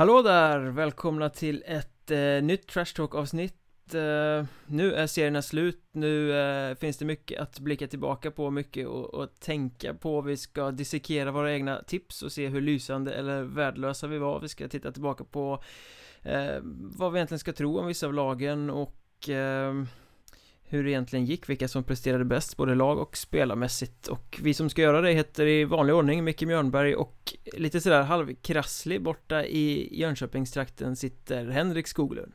Hallå där! Välkomna till ett eh, nytt Trash Talk avsnitt. Eh, Nu är serierna slut, nu eh, finns det mycket att blicka tillbaka på, mycket att tänka på. Vi ska dissekera våra egna tips och se hur lysande eller värdelösa vi var. Vi ska titta tillbaka på eh, vad vi egentligen ska tro om vissa av lagen och eh, hur det egentligen gick, vilka som presterade bäst både lag och spelarmässigt och vi som ska göra det heter i vanlig ordning Micke Mjörnberg och lite sådär halvkrasslig borta i Jönköpingstrakten sitter Henrik Skoglund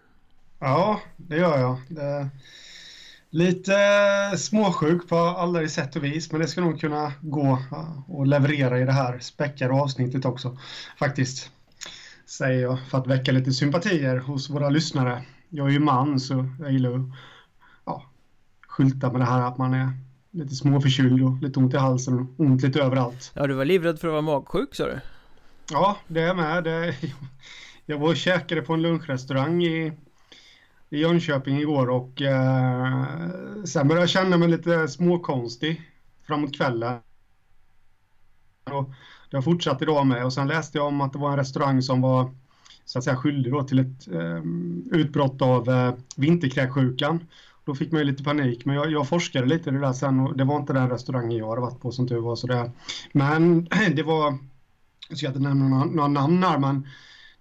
Ja, det gör jag. Det lite småsjuk på alla sätt och vis, men det ska nog kunna gå och leverera i det här späckade avsnittet också, faktiskt. Säger jag, för att väcka lite sympatier hos våra lyssnare. Jag är ju man, så jag gillar att skylta med det här att man är lite småförkyld och lite ont i halsen och ont lite överallt. Ja, du var livrädd för att vara magsjuk sa du? Ja, det är med. Det, jag var och käkade på en lunchrestaurang i, i Jönköping igår och eh, sen började jag känna mig lite småkonstig framåt kvällen. Och det har fortsatt idag med och sen läste jag om att det var en restaurang som var så att säga skyldig då till ett eh, utbrott av eh, vinterkräksjukan. Då fick man ju lite panik, men jag, jag forskade lite i det där sen och det var inte den restaurangen jag hade varit på som tur var. Så Men det var, jag ska inte nämna några, några namn här, men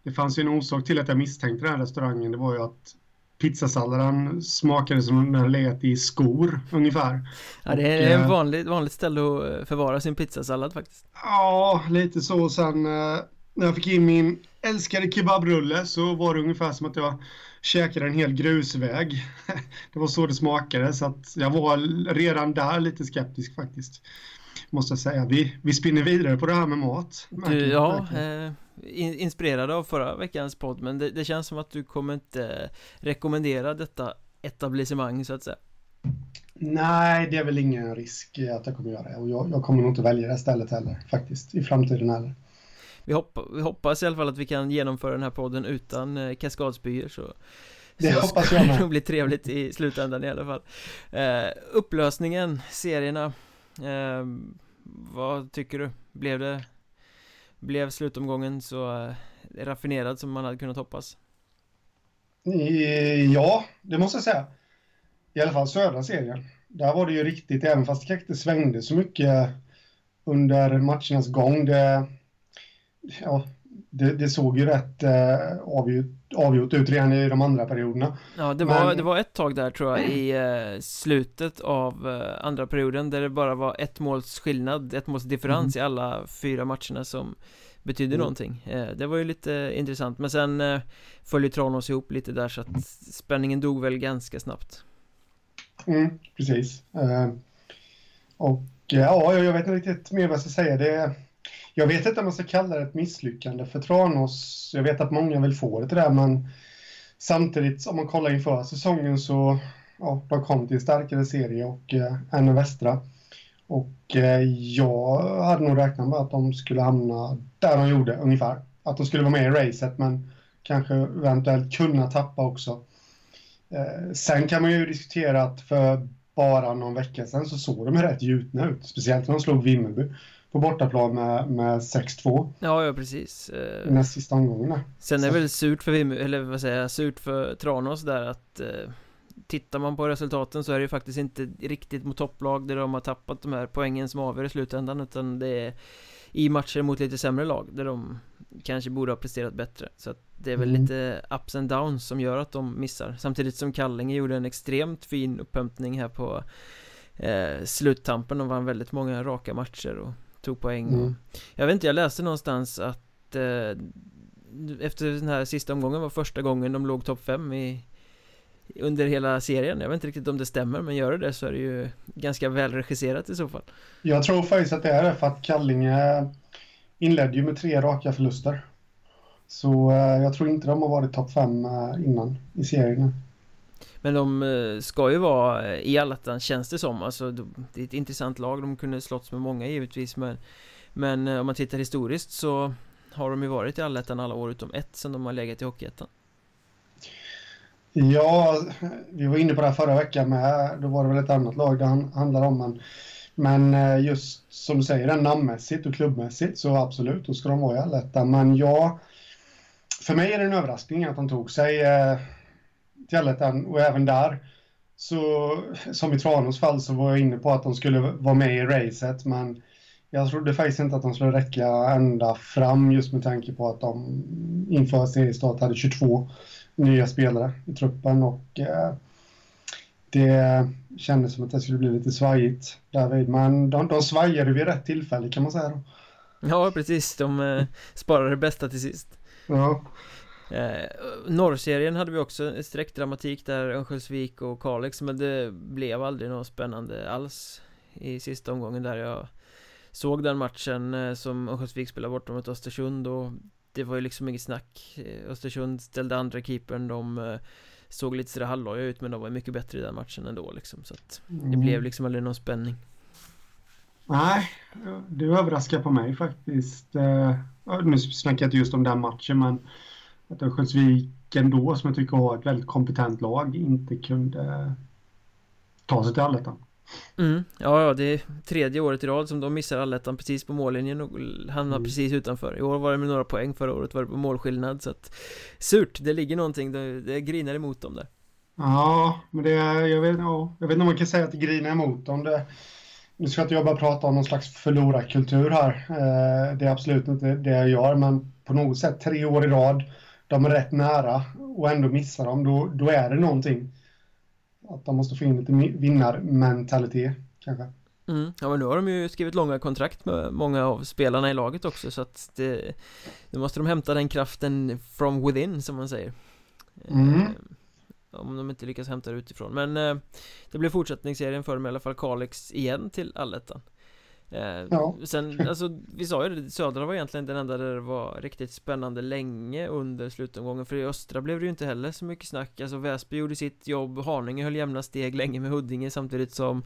det fanns ju en orsak till att jag misstänkte den restaurangen. Det var ju att pizzasalladen smakade som om den legat i skor ungefär. Ja, det är ett vanligt, vanligt ställe att förvara sin pizzasallad faktiskt. Ja, lite så. Sen eh, när jag fick in min älskade kebabrulle så var det ungefär som att jag käkade en hel grusväg. Det var så det smakade så att jag var redan där lite skeptisk faktiskt. Måste jag säga. Vi, vi spinner vidare på det här med mat. Du, ja, eh, inspirerad av förra veckans podd men det, det, känns som att du kommer inte rekommendera detta etablissemang så att säga. Nej, det är väl ingen risk att jag kommer göra det och jag, jag kommer nog inte välja det stället heller faktiskt i framtiden heller vi, hoppa, vi hoppas i alla fall att vi kan genomföra den här podden utan eh, kaskadspyor så det så hoppas jag med. Det bli trevligt i slutändan i alla fall eh, Upplösningen, serierna eh, Vad tycker du? Blev det Blev slutomgången så eh, raffinerad som man hade kunnat hoppas? Ja, det måste jag säga I alla fall södra serien Där var det ju riktigt, även fast det kanske inte svängde så mycket under matchernas gång det ja, det, det, såg ju rätt eh, avgjort, avgjort ut redan i de andra perioderna. Ja, det var, Men... det var ett tag där tror jag i eh, slutet av eh, andra perioden där det bara var ett måls skillnad, ett måls differens mm. i alla fyra matcherna som betydde mm. någonting. Eh, det var ju lite intressant, men sen eh, följde Tranås ihop lite där så att spänningen dog väl ganska snabbt. Mm, precis. Eh, och ja, jag vet inte riktigt mer vad jag ska säga. Det jag vet inte om man ska kalla det ett misslyckande för Tranås. Jag vet att många vill få det till det, men samtidigt om man kollar inför säsongen så ja, de kom till en starkare serie och eh, än västra. Och eh, jag hade nog räknat med att de skulle hamna där de gjorde ungefär. Att de skulle vara med i racet, men kanske eventuellt kunna tappa också. Eh, sen kan man ju diskutera att för bara någon vecka sedan så såg de rätt gjutna ut, speciellt när de slog Vimmerby på bortaplan med, med 6-2. Ja, ja precis. Eh, näst sista omgången Sen är det väl surt för Vim, eller vad säger jag, surt för Tranås där att eh, Tittar man på resultaten så är det ju faktiskt inte riktigt mot topplag där de har tappat de här poängen som avgör i slutändan utan det är i matcher mot lite sämre lag där de kanske borde ha presterat bättre så att det är väl mm. lite ups and downs som gör att de missar samtidigt som Kallinge gjorde en extremt fin upphämtning här på eh, sluttampen de vann väldigt många raka matcher och tog poäng mm. Jag vet inte, jag läste någonstans att eh, Efter den här sista omgången var första gången de låg topp 5 i Under hela serien, jag vet inte riktigt om det stämmer men gör det det så är det ju Ganska välregisserat i så fall. Jag tror faktiskt att det är det för att Kallinge Inledde ju med tre raka förluster. Så eh, jag tror inte de har varit topp 5 eh, innan i serien men de eh, ska ju vara eh, i allettan känns det som. Alltså det är ett intressant lag. De kunde slått med många givetvis Men, men eh, om man tittar historiskt så Har de ju varit i allettan alla år utom ett Sen de har legat i Hockeyettan. Ja, vi var inne på det här förra veckan med Då var det väl ett annat lag det handlar om men, men just som du säger, namnmässigt och klubbmässigt så absolut, då ska de vara i allettan Men ja... för mig är det en överraskning att de tog sig till allettan och även där så som i Tranås fall så var jag inne på att de skulle vara med i racet men jag trodde faktiskt inte att de skulle räcka ända fram just med tanke på att de inför seriestart hade 22 nya spelare i truppen och eh, det kändes som att det skulle bli lite svajigt därvid. Men de, de svajade vid rätt tillfälle kan man säga då. Ja, precis. De eh, sparade det bästa till sist. Ja. Eh, norrserien hade vi också sträckdramatik där Örnsköldsvik och Kalix men det blev aldrig något spännande alls i sista omgången där jag såg den matchen eh, som Örnsköldsvik spelade borta mot Östersund och det var ju liksom inget snack eh, Östersund ställde andra keepern de eh, såg lite sådär halvloja ut men de var mycket bättre i den matchen ändå liksom så att det Mm. blev liksom aldrig någon spänning Nej, det överraskar på mig faktiskt. Nu snackar jag inte just om den matchen, men att Örnsköldsvik ändå, som jag tycker har ett väldigt kompetent lag, inte kunde ta sig till allettan. mm. Ja, ja, det är tredje året i rad som de missar allettan precis på mållinjen och hamnar Mm. precis utanför I år var det med några poäng, förra året var det på målskillnad så att Surt, det ligger någonting, det, det grinar emot dem där Ja, men det är, jag vet, ja, jag vet inte om man kan säga att det grinar emot dem. Det, nu ska inte jag bara prata om någon slags förlorarkultur här. Eh, det är absolut inte det jag gör, men på något sätt tre år i rad, de är rätt nära och ändå missar de, då, då är det någonting. Att de måste få in lite vinnarmentalitet, kanske. Mm. Ja men nu har de ju skrivit långa kontrakt med många av spelarna i laget också så att det Nu måste de hämta den kraften from within som man säger Mm. eh, Om de inte lyckas hämta det utifrån men eh, Det blir fortsättningsserien för dem i alla fall Kalix igen till allettan eh, Ja. Sen, alltså vi sa ju det, södra var egentligen den enda där det var riktigt spännande länge under slutomgången För i östra blev det ju inte heller så mycket snack Alltså Väsby gjorde sitt jobb, Haninge höll jämna steg länge med Huddinge samtidigt som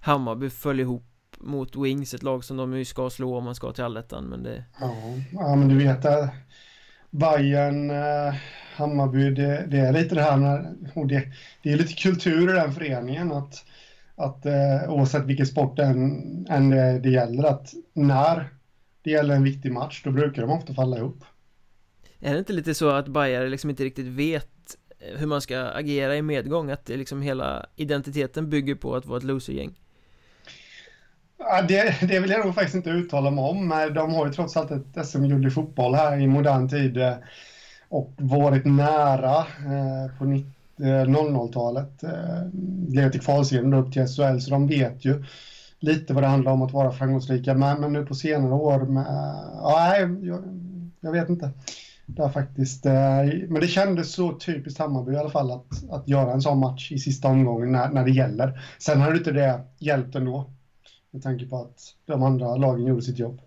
Hammarby föll ihop mot Wings, ett lag som de ju ska slå om man ska till allettan men det Ja, ja men du vet det. Bayern, eh, Hammarby, det, det är lite det här när, och det, det är lite kultur i den föreningen att, att eh, oavsett vilken sport än, än det, det gäller, att när det gäller en viktig match, då brukar de ofta falla ihop. Är det inte lite så att Bajare liksom inte riktigt vet hur man ska agera i medgång? Att det liksom hela identiteten bygger på att vara ett losergäng? Ja, det, det vill jag nog faktiskt inte uttala mig om. men De har ju trots allt ett SM-guld i fotboll här i modern tid eh, och varit nära eh, på 90 eh, Eh, 00-talet. Eh, blev till kvalserien och upp till SHL, så de vet ju lite vad det handlar om att vara framgångsrika. Men, men nu på senare år, med, ja, nej, jag, jag vet inte. Det faktiskt, eh, men det kändes så typiskt Hammarby i alla fall att, att göra en sån match i sista omgången när, när det gäller. Sen hade inte det hjälpt ändå. Med tanke på att de andra lagen gjorde sitt jobb.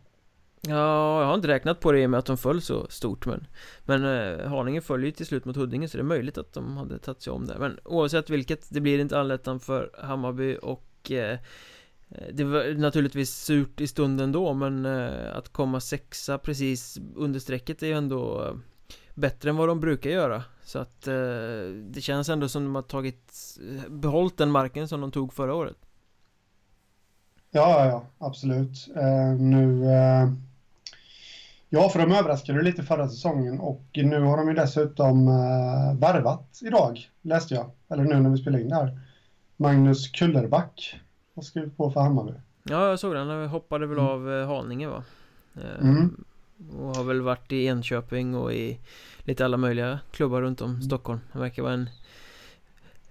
Ja, jag har inte räknat på det i och med att de föll så stort men Men eh, Haninge föll ju till slut mot Huddinge så det är möjligt att de hade tagit sig om där. Men oavsett vilket, det blir inte allettan för Hammarby och eh, Det var naturligtvis surt i stunden då men eh, att komma sexa precis under strecket är ju ändå eh, Bättre än vad de brukar göra. Så att eh, det känns ändå som de har tagit eh, Behållt den marken som de tog förra året. Ja, ja, ja, absolut. Eh, nu... Eh, Ja, för de överraskade lite förra säsongen och nu har de ju dessutom eh, värvat idag, läste jag. Eller nu när vi spelar in det här. Magnus Kullerback har skrivit på för Hammarby. Ja, jag såg den, han hoppade väl av eh, Haninge va? Eh, Mm. Och har väl varit i Enköping och i lite alla möjliga klubbar runt om Stockholm Han verkar vara en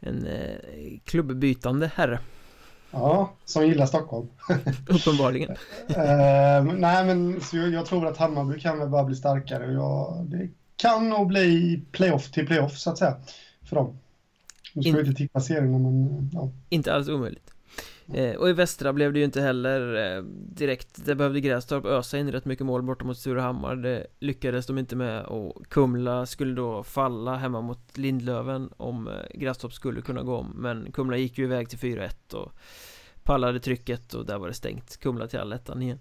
En eh, klubbbytande herre Ja, som gillar Stockholm. Uppenbarligen Eh, nej, men så jag, jag tror att Hammarby kan väl bara bli starkare. Jag, det kan nog bli playoff till playoff, så att säga, för dem. Nu ska In- inte tippa serien, men ja. Inte alls omöjligt eh, Och i västra blev det ju inte heller eh, direkt Det behövde Grästorp ösa in rätt mycket mål borta mot Surahammar Det lyckades de inte med och Kumla skulle då falla hemma mot Lindlöven om eh, Grästorp skulle kunna gå om Men Kumla gick ju iväg till 4-1 och pallade trycket och där var det stängt Kumla till allettan igen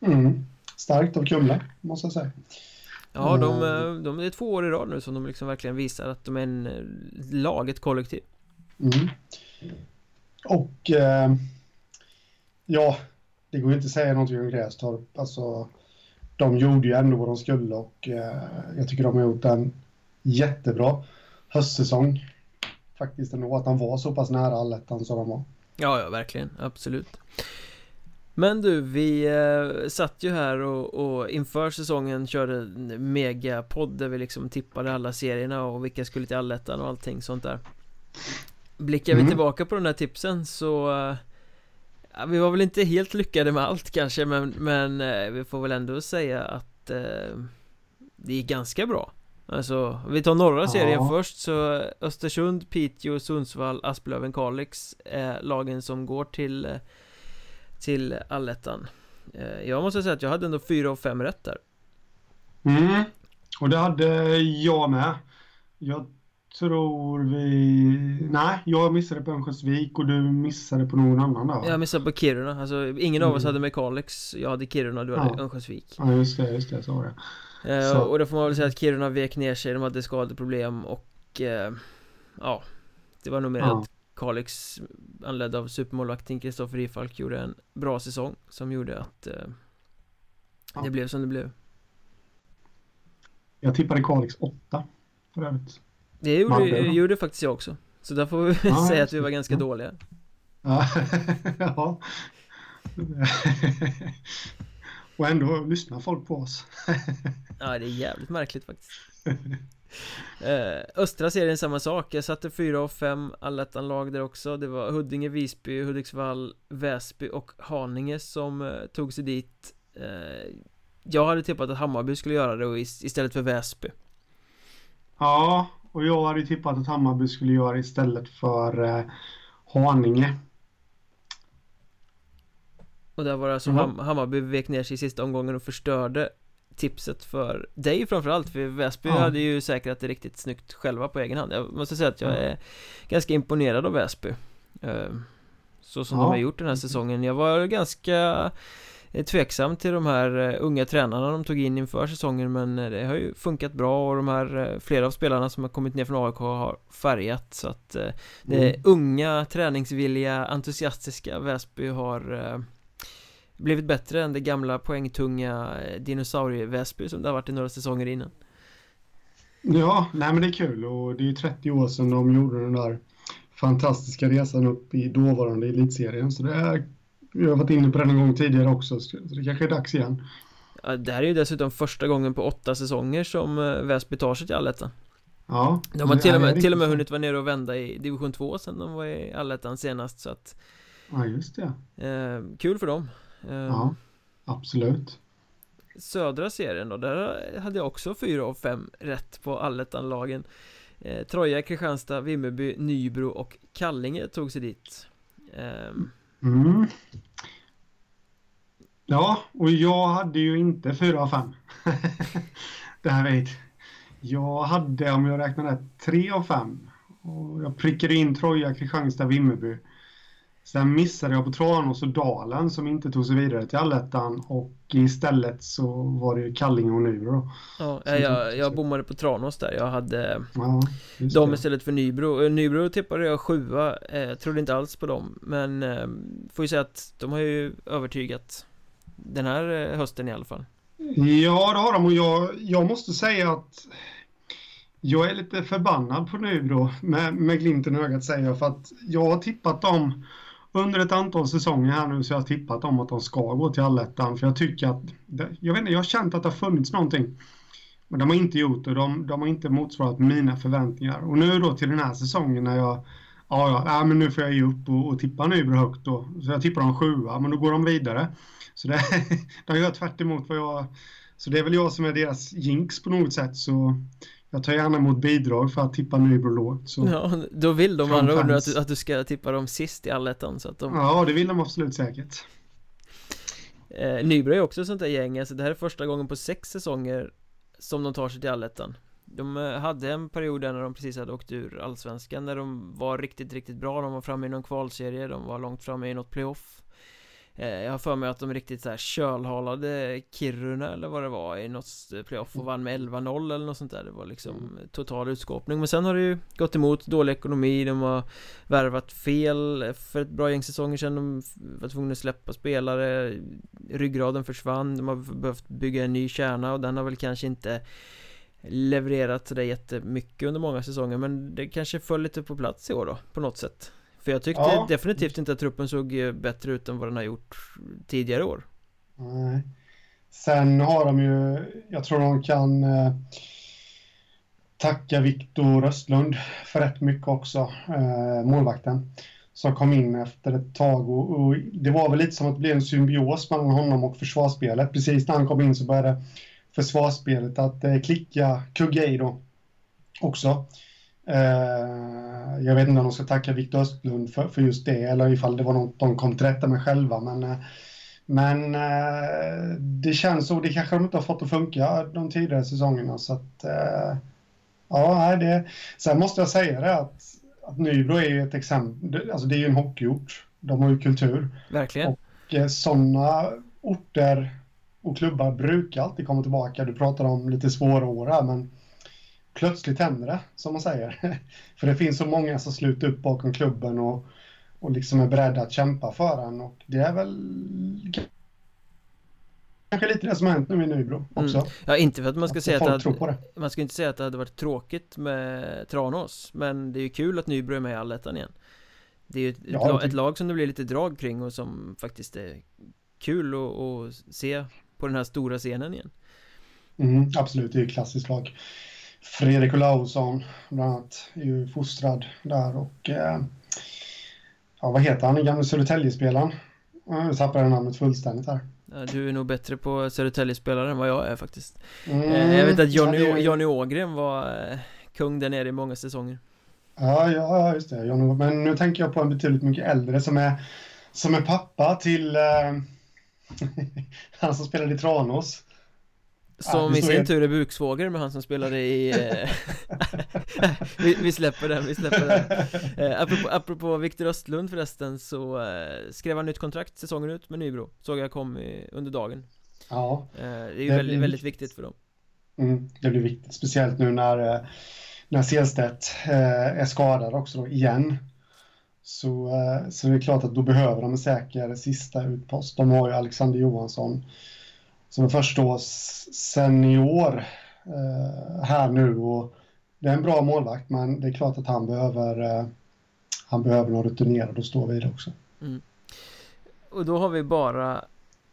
Mm. Starkt av Kumla, måste jag säga. Ja, de, Mm. eh, de är två år i rad nu som de liksom verkligen visar att de är en eh, lag, ett kollektiv Mm. Och eh, ja, det går ju inte att säga någonting om Grästorp. Alltså, de gjorde ju ändå vad de skulle och eh, jag tycker de har gjort en jättebra höstsäsong. Faktiskt ändå att de var så pass nära allettan som de var. Ja, ja, verkligen, absolut. Men du, vi eh, satt ju här och, och, inför säsongen körde en megapodd där vi liksom tippade alla serierna och vilka skulle till allettan och allting sånt där. Blickar vi mm. tillbaka på de där tipsen så ja, Vi var väl inte helt lyckade med allt kanske men, men eh, vi får väl ändå säga att eh, Det är ganska bra. Alltså, vi tar norra ja. serien först så Östersund, Piteå, Sundsvall, Asplöven, Kalix är lagen som går till Till allettan. Eh, Jag måste säga att jag hade ändå fyra och fem rätt där. Mm. Och det hade jag med. Jag tror vi... Nej, jag missade på Örnsköldsvik och du missade på någon annan där Jag missade på Kiruna, alltså ingen av oss mm. hade med Kalix Jag hade Kiruna och du hade ja. Örnsköldsvik Ja just det, just det, så var det eh. Och då får man väl säga att Kiruna vek ner sig, de hade skadeproblem och eh, Ja Det var nog mer ja. att Kalix anledd av supermålvakten Kristoffer Ifalk gjorde en bra säsong Som gjorde att eh, ja. Det blev som det blev Jag tippade Kalix 8 För övrigt det gjorde, gjorde faktiskt jag också. Så där får vi ja, säga att vi var ganska ja. dåliga. Ja, Och ändå lyssnar folk på oss. Ja, det är jävligt märkligt faktiskt. Eh, Östra serien samma sak. Jag satte 4 och 5 allettan-lag där också. Det var Huddinge, Visby, Hudiksvall, Väsby och Haninge som eh, tog sig dit. Eh, Jag hade tippat att Hammarby skulle göra det istället för Väsby. Ja, och jag hade tippat att Hammarby skulle göra istället för eh, Haninge. Och där var det alltså mm. Hammarby vek ner sig i sista omgången och förstörde tipset för dig framförallt För Väsby ja. hade ju säkrat det riktigt snyggt själva på egen hand Jag måste säga att jag är ganska imponerad av Väsby eh, Så som ja. de har gjort den här säsongen Jag var ganska tveksam till de här eh, unga tränarna de tog in inför säsongen men eh, det har ju funkat bra och de här eh, flera av spelarna som har kommit ner från AIK har färgat så att det mm. unga, träningsvilliga, entusiastiska Väsby har blivit bättre än det gamla poängtunga dinosaurie-Väsby som det har varit i några säsonger innan. Ja, nej men det är kul och det är ju 30 år sedan de gjorde den där fantastiska resan upp i dåvarande elitserien så det är vi har varit inne på den en gång tidigare också, så det kanske är dags igen. Ja, det här är ju dessutom första gången på åtta säsonger som eh, Väsby tar sig till allettan. Ja, De har till och, med, till och med hunnit vara nere och vända i division 2 sen de var i allettan senast så att Ja just det eh, Kul för dem eh, Ja, absolut Södra serien då, där hade jag också fyra och fem rätt på allettan-lagen eh, Troja, Kristianstad, Vimmerby, Nybro och Kallinge tog sig dit eh, Mm. Ja, och jag hade ju inte 4 av 5. det här vet Jag hade, om jag räknar rätt, 3 av 5. Och jag prickade in Troja, Kristianstad, Vimmerby. Sen missade jag på Tranås och Dalen som inte tog sig vidare till allettan och istället så var det ju Kallinge och Nybro. Ja, jag, jag bommade på Tranås där. Jag hade ja, dem istället för Nybro. Eh, Nybro tippade jag sjua. Eh, trodde inte alls på dem. Men eh, får ju säga att de har ju övertygat den här hösten i alla fall. Ja, det har de och jag, jag måste säga att jag är lite förbannad på Nybro med, med glimten i ögat säger jag för att jag har tippat dem under ett antal säsonger här nu så har jag tippat om att de ska gå till allettan för jag tycker att, jag vet inte, jag har känt att det har funnits någonting. Men de har inte gjort det, de, de har inte motsvarat mina förväntningar. Och nu då till den här säsongen när jag, ja, ja, men nu får jag ge upp och, och tippa Nybro högt då. Så jag tippar dem sjua, men då går de vidare. Så det, de gör tvärt vad jag, så det är väl jag som är deras jinx på något sätt. Så jag tar gärna emot bidrag för att tippa Nybro lågt så Ja, då vill de andra undra att att du ska tippa dem sist i allettan så att de Ja, det vill de absolut säkert. Eh, Nybro är också sånt där gäng, alltså det här är första gången på sex säsonger Som de tar sig till allettan De eh, hade en period där när de precis hade åkt ur allsvenskan När de var riktigt, riktigt bra. De var framme i någon kvalserie De var långt framme i något playoff jag har för mig att de riktigt så här kölhalade Kiruna eller vad det var i något playoff och vann med 11-0 eller något sånt där. Det var liksom mm. total utskåpning. Men sen har det ju gått emot dålig ekonomi. De har värvat fel. För ett bra gäng säsonger sedan De var tvungna att släppa spelare. Ryggraden försvann. De har behövt bygga en ny kärna och den har väl kanske inte levererat sådär jättemycket under många säsonger. Men det kanske föll lite på plats i år då På något sätt för jag tyckte ja. definitivt inte att truppen såg eh, bättre ut än vad den har gjort tidigare år. Nej. Sen har de ju, jag tror de kan eh, tacka Viktor Östlund för rätt mycket också, eh, målvakten. Som kom in efter ett tag och, och, det var väl lite som att det blev en symbios mellan honom och försvarsspelet. Precis när han kom in så började försvarsspelet att eh, klicka, kugga i då också. Eh, jag vet inte om de ska tacka Viktor Östlund för, för just det eller ifall det var något de kom till rätta med själva. Men, eh, men eh, det känns så. Det kanske de inte har fått att funka de tidigare säsongerna. Så att, ja, det, sen måste jag säga det att, att Nybro är ju ett exempel. Alltså det är ju en hockeyort. De har ju kultur. Verkligen. Och sådana orter och klubbar brukar alltid komma tillbaka. Du pratar om lite svåra år här, men plötsligt händer det, som man säger. För det finns så många som sluter upp bakom klubben och, och liksom är beredda att kämpa för den och det är väl kanske lite det som har hänt nu i Nybro mm. också. Mm. Ja, inte för att man ska att säga att det, hade, det, man ska inte säga att det hade varit tråkigt med Tranås, men det är ju kul att Nybro är med i allettan igen. Det är ju ett, ja, ett, lag som det blir lite drag kring och som faktiskt är kul att, att se på den här stora scenen igen. Mm, absolut, det är ju ett klassiskt lag. Fredrik Olausson bland annat är ju fostrad där och eh, ja, vad heter han, den gamle Södertäljespelaren? Jag tappade namnet fullständigt här. Ja, du är nog bättre på Södertäljespelare än vad jag är faktiskt. Mm, eh, jag vet att Johnny, ja, Johnny Ågren var eh, kung där nere i många säsonger. Ja, ja just det. Johnny, men nu tänker jag på en betydligt mycket äldre som är, som är pappa till eh, han som spelade i Tranås. Som ja, i sin tur är buksvåger med han som spelade i... Eh, vi, vi, släpper den, vi släpper den. Eh, apropå, apropå Viktor Östlund förresten så eh, skrev han nytt kontrakt säsongen ut med Nybro. Såg jag kom i, under dagen. Ja. Eh, Det är ju väldigt, blir... väldigt viktigt för dem. Mm, Det blir viktigt, speciellt nu när, när Selstedt är skadad också då, igen. Så, så det är klart att då behöver de en säker sista utpost. De har ju Alexander Johansson som är första senior eh, här nu och det är en bra målvakt men det är klart att han behöver eh, han behöver någon rutinerad och stå vid också. Mm. Och då har vi bara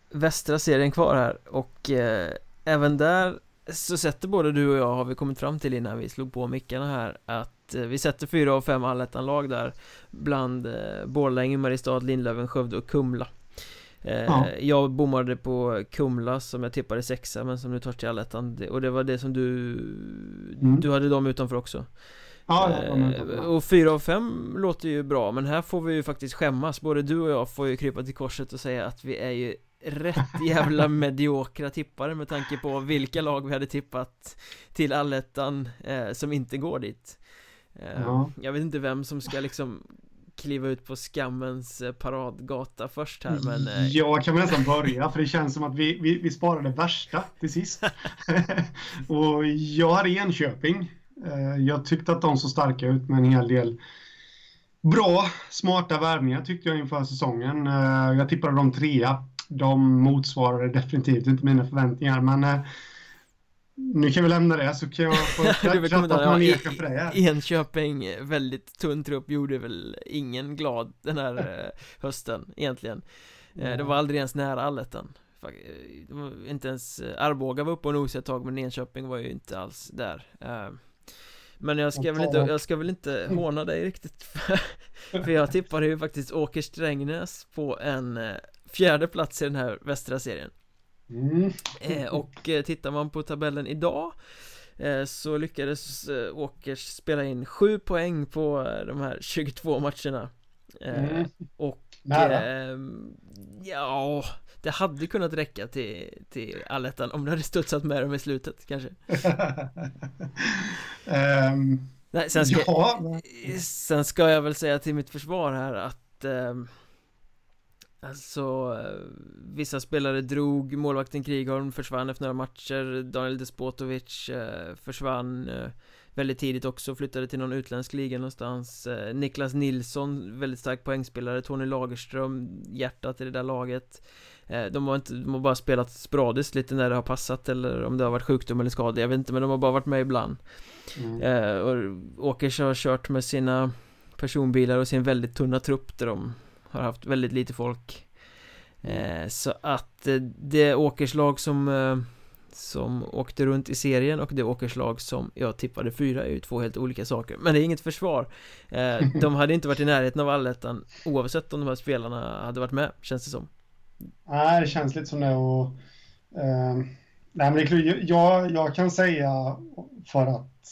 västra serien kvar här och eh, även där så sätter både du och jag har vi kommit fram till innan vi slog på mickarna här att eh, vi sätter fyra av fem allettan-lag där bland eh, Borlänge, Mariestad, Lindlöven, Skövde och Kumla ja. Jag bommade på Kumla som jag tippade sexa men som nu tar till allettan Och det var det som du mm. Du hade dem utanför också Ja, eh, och fyra av fem låter ju bra men här får vi ju faktiskt skämmas Både du och jag får ju krypa till korset och säga att vi är ju rätt jävla mediokra tippare med tanke på vilka lag vi hade tippat till allettan eh, som inte går dit eh, ja. Jag vet inte vem som ska liksom kliva ut på skammens eh, paradgata först här men eh, Ja, Jag kan nästan börja för det känns som att vi, vi, vi sparade värsta till sist. Och jag hade Enköping. Eh, jag tyckte att de såg starka ut med en hel del Bra, smarta värvningar tyckte jag inför säsongen. Jag tippade dem trea. De motsvarade definitivt inte mina förväntningar men nu kan vi lämna det så kan jag få klappa på manegen för det här. Enköping, väldigt tunn trupp, gjorde väl ingen glad den här eh, hösten egentligen. Mm. Det var aldrig ens nära allettan eh, Inte ens Arboga var uppe och nosade ett tag men Enköping var ju inte alls där. Men jag ska, väl inte, jag ska väl inte håna dig riktigt för, för jag tippade ju faktiskt Åker Strängnäs på en fjärde plats i den här västra serien Mm. Eh, och eh, tittar man på tabellen idag eh, så lyckades Åkers spela in 7 poäng på de här 22 matcherna mm. Och ehm, ja, det hade kunnat räcka till, till allettan om du hade studsat med dem i slutet kanske um, Nej, sen ska, ja. sen ska jag väl säga till mitt försvar här att um, Alltså, vissa spelare drog, målvakten Krigholm försvann efter några matcher Daniel Despotovic eh, försvann eh, väldigt tidigt också, flyttade till någon utländsk liga någonstans. Niklas Nilsson, väldigt stark poängspelare Tony Lagerström, hjärtat i det där laget. De har inte, de har bara spelat sporadiskt lite när det har passat eller om det har varit sjukdom eller skada, jag vet inte men de har bara varit med ibland. Mm. Och Åkers har kört med sina personbilar och sin väldigt tunna trupp där de har haft väldigt lite folk. Eh, Så att eh, det åkerslag som eh, Som åkte runt i serien och det åkerslag som jag tippade fyra är ju två helt olika saker. Men det är inget försvar. Eh, De hade inte varit i närheten av allettan Oavsett om de här spelarna hade varit med, känns det som. Nej, det känns lite som det och eh, Nej men det är klart, jag, jag kan säga för att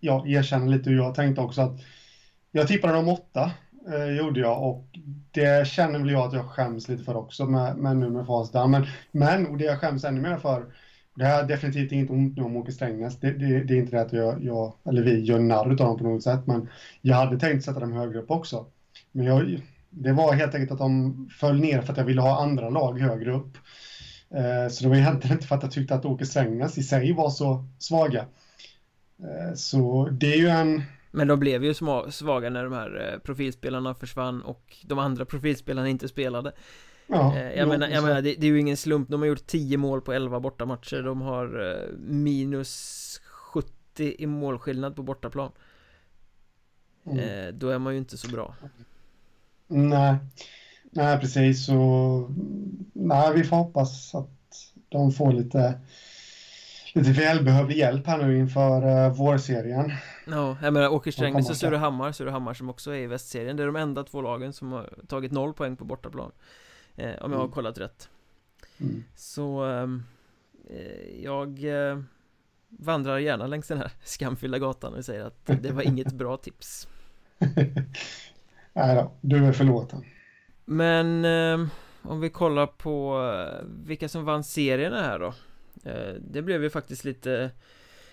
jag erkänner lite hur jag tänkte också att jag tippade dem åtta eh, gjorde jag och det känner väl jag att jag skäms lite för också med, med nu med facit men, men och det jag skäms ännu mer för det här är definitivt inget ont nu om Åke Strängnäs. Det, det, det, är inte det att jag, jag, eller vi gör narr av dem på något sätt, men jag hade tänkt sätta dem högre upp också. Men jag, det var helt enkelt att de föll ner för att jag ville ha andra lag högre upp. Eh, så det var egentligen inte för att jag tyckte att Åke Strängnäs i sig var så svaga. Eh, så det är ju en men de blev ju svaga när de här eh, profilspelarna försvann och de andra profilspelarna inte spelade. Ja, eh, Jag menar, jag menar det, det, är ju ingen slump, de har gjort 10 mål på 11 bortamatcher. De har eh, minus 70 i målskillnad på bortaplan. Mm. Då är man ju inte så bra. Nej. Nej precis. Så Nej vi får hoppas att de får lite lite välbehövlig hjälp här nu inför uh, vårserien. Ja, jag menar Åker Strängnäs och Surahammar, Surahammar som också är i västserien. Det är de enda två lagen som har tagit noll poäng på bortaplan. Eh, om jag har mm. kollat rätt. Mm. Så ehm, eh, jag eh, vandrar gärna längs den här skamfyllda gatan och säger att det var inget bra tips. Nej då, du är förlåten. Men ehm, om vi kollar på eh, vilka som vann serierna här då. Eh, det blev ju faktiskt lite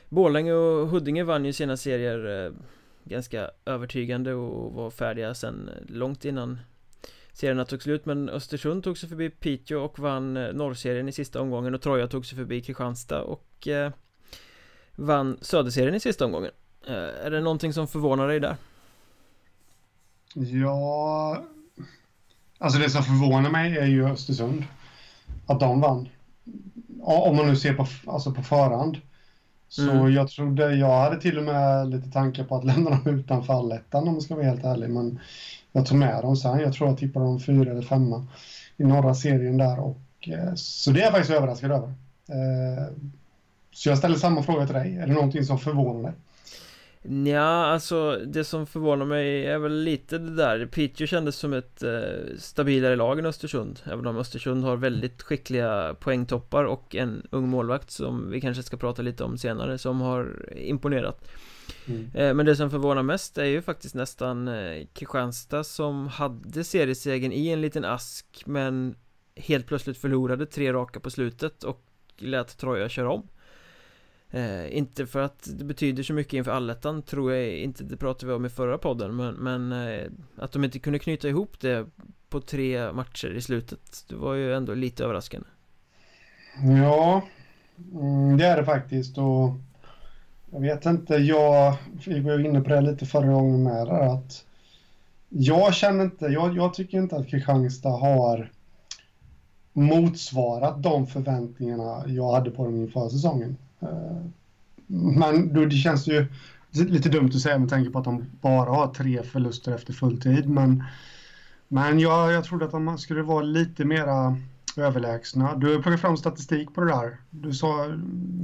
Borlänge och Huddinge vann ju sina serier eh, Ganska övertygande och var färdiga sen eh, långt innan Serierna tog slut. Men Östersund tog sig förbi Piteå och vann norrserien i sista omgången och Troja tog sig förbi Kristianstad och eh, Vann söderserien i sista omgången. Eh, Är det någonting som förvånar dig där? Ja Alltså det som förvånar mig är ju Östersund Att de vann om man nu ser på, alltså på förhand. Så mm. jag trodde, jag hade till och med lite tankar på att lämna dem utanför allettan om man ska vara helt ärlig. Men jag tog med dem sen. Jag tror jag tippade dem fyra eller femma i norra serien där. Och, eh, så det är jag faktiskt överraskad över. Eh, så jag ställer samma fråga till dig. Är det någonting som förvånar dig? Ja, alltså det som förvånar mig är väl lite det där. Piteå kändes som ett eh, stabilare lag än Östersund. Även om Östersund har väldigt skickliga poängtoppar och en ung målvakt som vi kanske ska prata lite om senare som har imponerat. Mm. eh, Men det som förvånar mest är ju faktiskt nästan eh, Kristianstad som hade seriesegern i en liten ask men helt plötsligt förlorade tre raka på slutet och lät Troja köra om Eh, inte för att det betyder så mycket inför allettan tror jag inte, det pratade vi om i förra podden Men, men eh, att de inte kunde knyta ihop det på tre matcher i slutet Det var ju ändå lite överraskande. Ja, mm, det är det faktiskt. Och jag vet inte, jag, vi var inne på det lite förra gången med det, att jag känner inte, jag, jag tycker inte att Kristianstad har motsvarat de förväntningarna jag hade på dem inför säsongen. Eh, men då, det känns ju lite dumt att säga med tanke på att de bara har tre förluster efter fulltid. Men, men jag, jag trodde att de skulle vara lite mera överlägsna. Du har plockat fram statistik på det där. Du sa...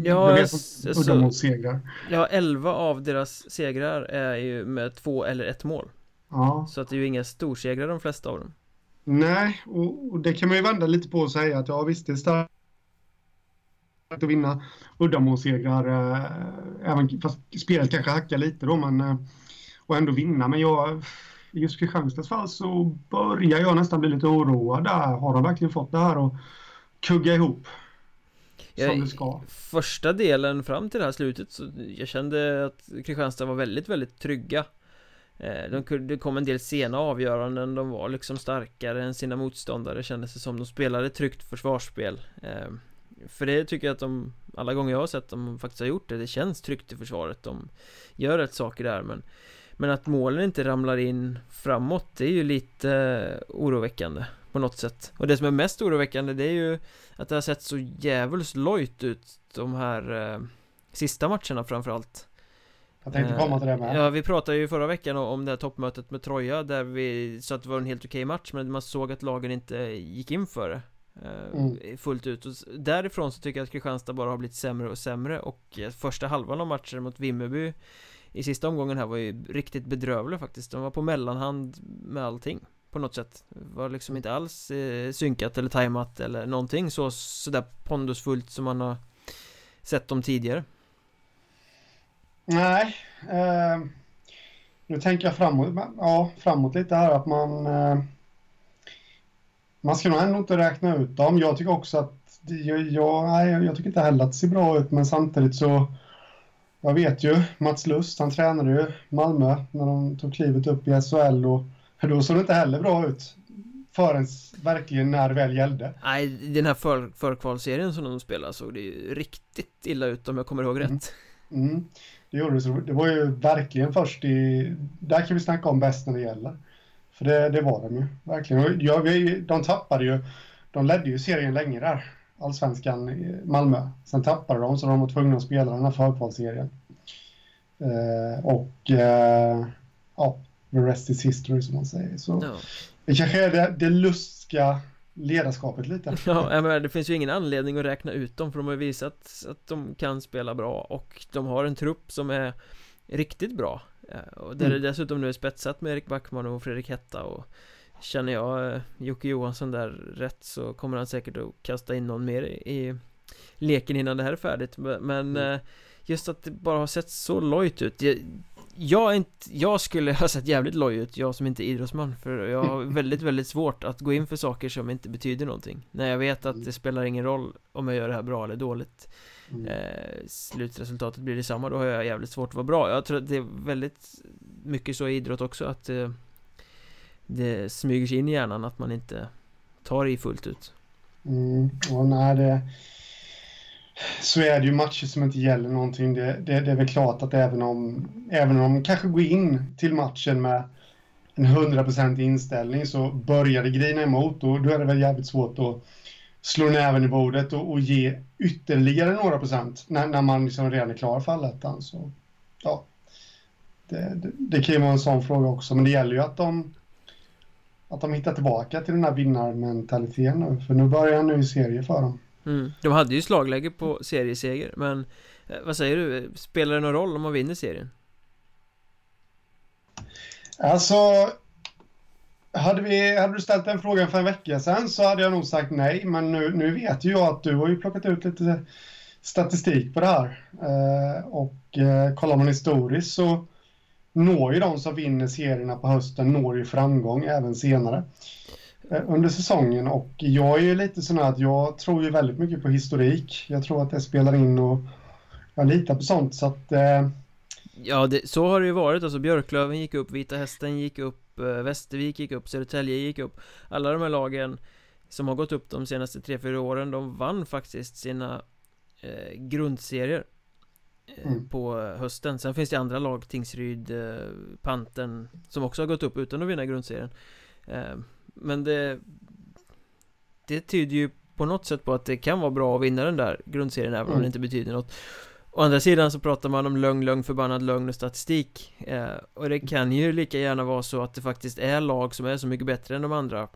Ja, du vet udda mot segrar. Ja, 11 av deras segrar är ju med två eller ett mål. Ja. Så att det är ju inga storsegrar de flesta av dem. Nej, och, och det kan man ju vända lite på och säga att ja visst, det är starkt att vinna uddamålssegrar. Eh, även fast spelet kanske hackar lite då, men eh, och ändå vinna. Men jag, i just Kristianstads fall så börjar jag nästan bli lite oroad där. Har de verkligen fått det här att kugga ihop? Som det ska. Första delen fram till det här slutet så jag kände att Kristianstad var väldigt, väldigt trygga de, Det kom en del sena avgöranden De var liksom starkare än sina motståndare Kändes det som de spelade tryggt försvarsspel För det tycker jag att de Alla gånger jag har sett dem faktiskt har gjort det Det känns tryggt i försvaret. De gör rätt saker där men Men att målen inte ramlar in framåt Det är ju lite oroväckande På något sätt. Och det som är mest oroväckande det är ju Att det har sett så jävligt lojt ut De här eh, Sista matcherna framförallt. Jag tänkte komma till det med. Ja, vi pratade ju förra veckan om det här toppmötet med Troja Där vi sa att det var en helt okej match Men man såg att lagen inte gick in för det. eh, mm. Fullt ut. Och därifrån så tycker jag att Kristianstad bara har blivit sämre och sämre. Och eh, första halvan av matchen mot Vimmerby I sista omgången här var ju riktigt bedrövlig faktiskt. De var på mellanhand med allting På något sätt. Var liksom inte alls eh, synkat eller tajmat eller någonting så sådär pondusfullt som man har Sett dem tidigare. Nej eh, Nu tänker jag framåt, ja, framåt lite här att man eh, Man ska nog ändå inte räkna ut dem Jag tycker också att jag, jag, nej, jag tycker inte heller att det ser bra ut men samtidigt så Jag vet ju Mats Lust, han tränade ju Malmö när de tog klivet upp i SHL och då såg det inte heller bra ut förrän verkligen när det väl gällde. Nej, den här för, förkvalserien som de spelade såg det ju riktigt illa ut om jag kommer ihåg rätt. Mm. Mm. Det gjorde det. Så det var ju verkligen först i... Där kan vi snacka om bäst när det gäller. För det, det var de ju, verkligen. Ja, vi, de tappade ju... De ledde ju serien länge där, allsvenskan i Malmö. Sen tappade de, så de var tvungna att spela den här förkvalserien. Eh, och... Eh, ja, the rest is history som man säger. Så, no. Det kanske är det, det lustiga ledarskapet lite. Ja, men det finns ju ingen anledning att räkna ut dem för de har visat att de kan spela bra och de har en trupp som är riktigt bra. Och där mm. det dessutom nu är spetsat med Erik Backman och Fredrik Hetta och Känner jag eh, Jocke Johansson där rätt så kommer han säkert att kasta in någon mer i leken innan det här är färdigt. Men mm. Eh, just att det bara har sett så lojt ut. Jag, inte, jag skulle ha sett jävligt loj ut, jag som inte är idrottsman För jag har väldigt, väldigt svårt att gå in för saker som inte betyder någonting. När jag vet att det spelar ingen roll om jag gör det här bra eller dåligt mm. eh, Slutresultatet blir detsamma, då har jag jävligt svårt att vara bra Jag tror att det är väldigt mycket så i idrott också att eh, Det smyger sig in i hjärnan att man inte tar i fullt ut Mm, och nej det så är det ju matcher som inte gäller någonting. Det, det, det, är väl klart att även om, även om de kanske går in till matchen med en 100% inställning så börjar det grina emot och då är det väl jävligt svårt att slå näven i bordet och, och ge ytterligare några procent när, när man liksom redan är klar för allettan. Så ja, det, det, det kan ju vara en sån fråga också, men det gäller ju att de att de hittar tillbaka till den här vinnarmentaliteten nu, för nu börjar en ny serie för dem. Mm. De hade ju slagläge på serieseger Men eh, vad säger du? Spelar det någon roll om man vinner serien? Alltså hade, vi, hade du ställt den frågan för en vecka sedan så hade jag nog sagt nej. Men nu, nu vet ju jag att du har ju plockat ut lite statistik på det här. Eh, och eh, kollar man historiskt så når ju de som vinner serierna på hösten når ju framgång även senare. Eh, under säsongen och jag är ju lite sån här att jag tror ju väldigt mycket på historik. Jag tror att det spelar in och jag litar på sånt så att eh... Ja, det, så har det ju varit. Alltså Björklöven gick upp, Vita Hästen gick upp, eh, Västervik gick upp, Södertälje gick upp. Alla de här lagen som har gått upp de senaste 3-4 åren, de vann faktiskt sina eh, grundserier eh, mm. på hösten. Sen finns det andra lag, Tingsryd, eh, Panten, som också har gått upp utan att vinna grundserien. Eh, men det Det tyder ju på något sätt på att det kan vara bra att vinna den där grundserien även mm. om det inte betyder något Å andra sidan så pratar man om lögn, lögn, förbannad lögn och statistik eh, Och det kan ju lika gärna vara så att det faktiskt är lag som är så mycket bättre än de andra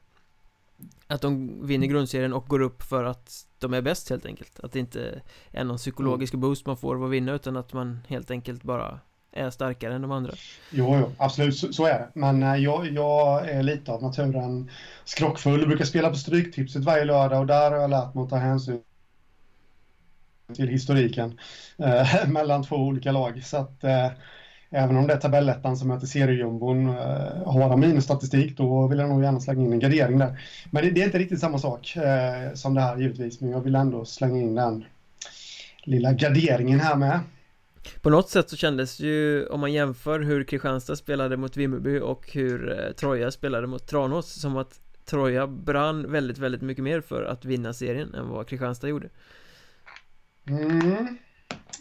Att de vinner grundserien och går upp för att de är bäst helt enkelt Att det inte är någon psykologisk mm. boost man får av att vinna utan att man helt enkelt bara är starkare än de andra. Jo, jo absolut så, så, är det. Men äh, jag, jag är lite av naturen skrockfull. Jag brukar spela på Stryktipset varje lördag och där har jag lärt mig att ta hänsyn till historiken eh, mellan två olika lag. Så att eh, även om det är tabellettan som möter seriejumbon eh, har de minusstatistik då vill jag nog gärna slänga in en gradering där. Men det, det är inte riktigt samma sak eh, som det här givetvis, men jag vill ändå slänga in den lilla graderingen här med. På något sätt så kändes ju, om man jämför hur Kristianstad spelade mot Vimmerby och hur eh, Troja spelade mot Tranås Som att Troja brann väldigt, väldigt mycket mer för att vinna serien än vad Kristianstad gjorde mm.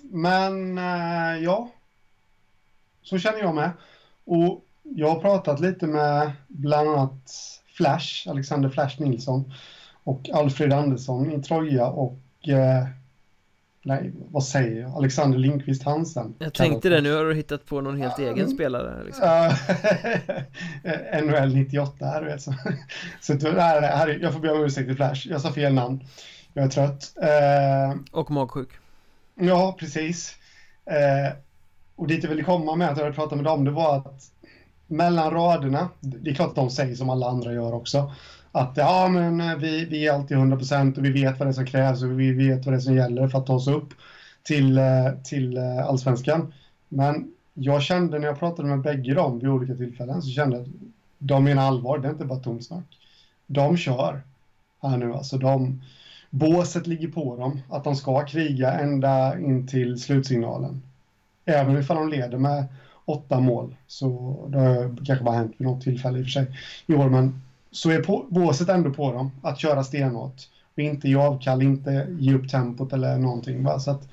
Men, eh, ja Så känner jag med Och jag har pratat lite med bland annat Flash, Alexander Flash Nilsson och Alfred Andersson i Troja och eh, nej, vad säger jag? Alexander Lindqvist Hansen. Jag tänkte det, nu har du hittat på någon helt uh, egen spelare. Liksom. NHL 98 här, vet så. så nej, här, jag får be om ursäkt till Flash, jag sa fel namn. Jag är trött. Uh, och magsjuk. Ja, precis. Uh, och dit jag ville komma med att jag pratade med dem, det var att mellan raderna, det är klart att de säger som alla andra gör också, att ja, men eh, vi, vi är alltid 100% och vi vet vad det är som krävs och vi vet vad det är som gäller för att ta oss upp till, eh, till eh, allsvenskan. Men jag kände när jag pratade med bägge dem vid olika tillfällen så kände jag att de menar allvar, det är inte bara tomt snack. De kör här nu, alltså de, båset ligger på dem att de ska kriga ända in till slutsignalen. Även ifall de leder med åtta mål. Så det har kanske bara hänt vid något tillfälle i och för sig i år, men så är på, båset ändå på dem att köra stenhårt och inte ge avkall, inte ge upp tempot eller någonting. Va? Så att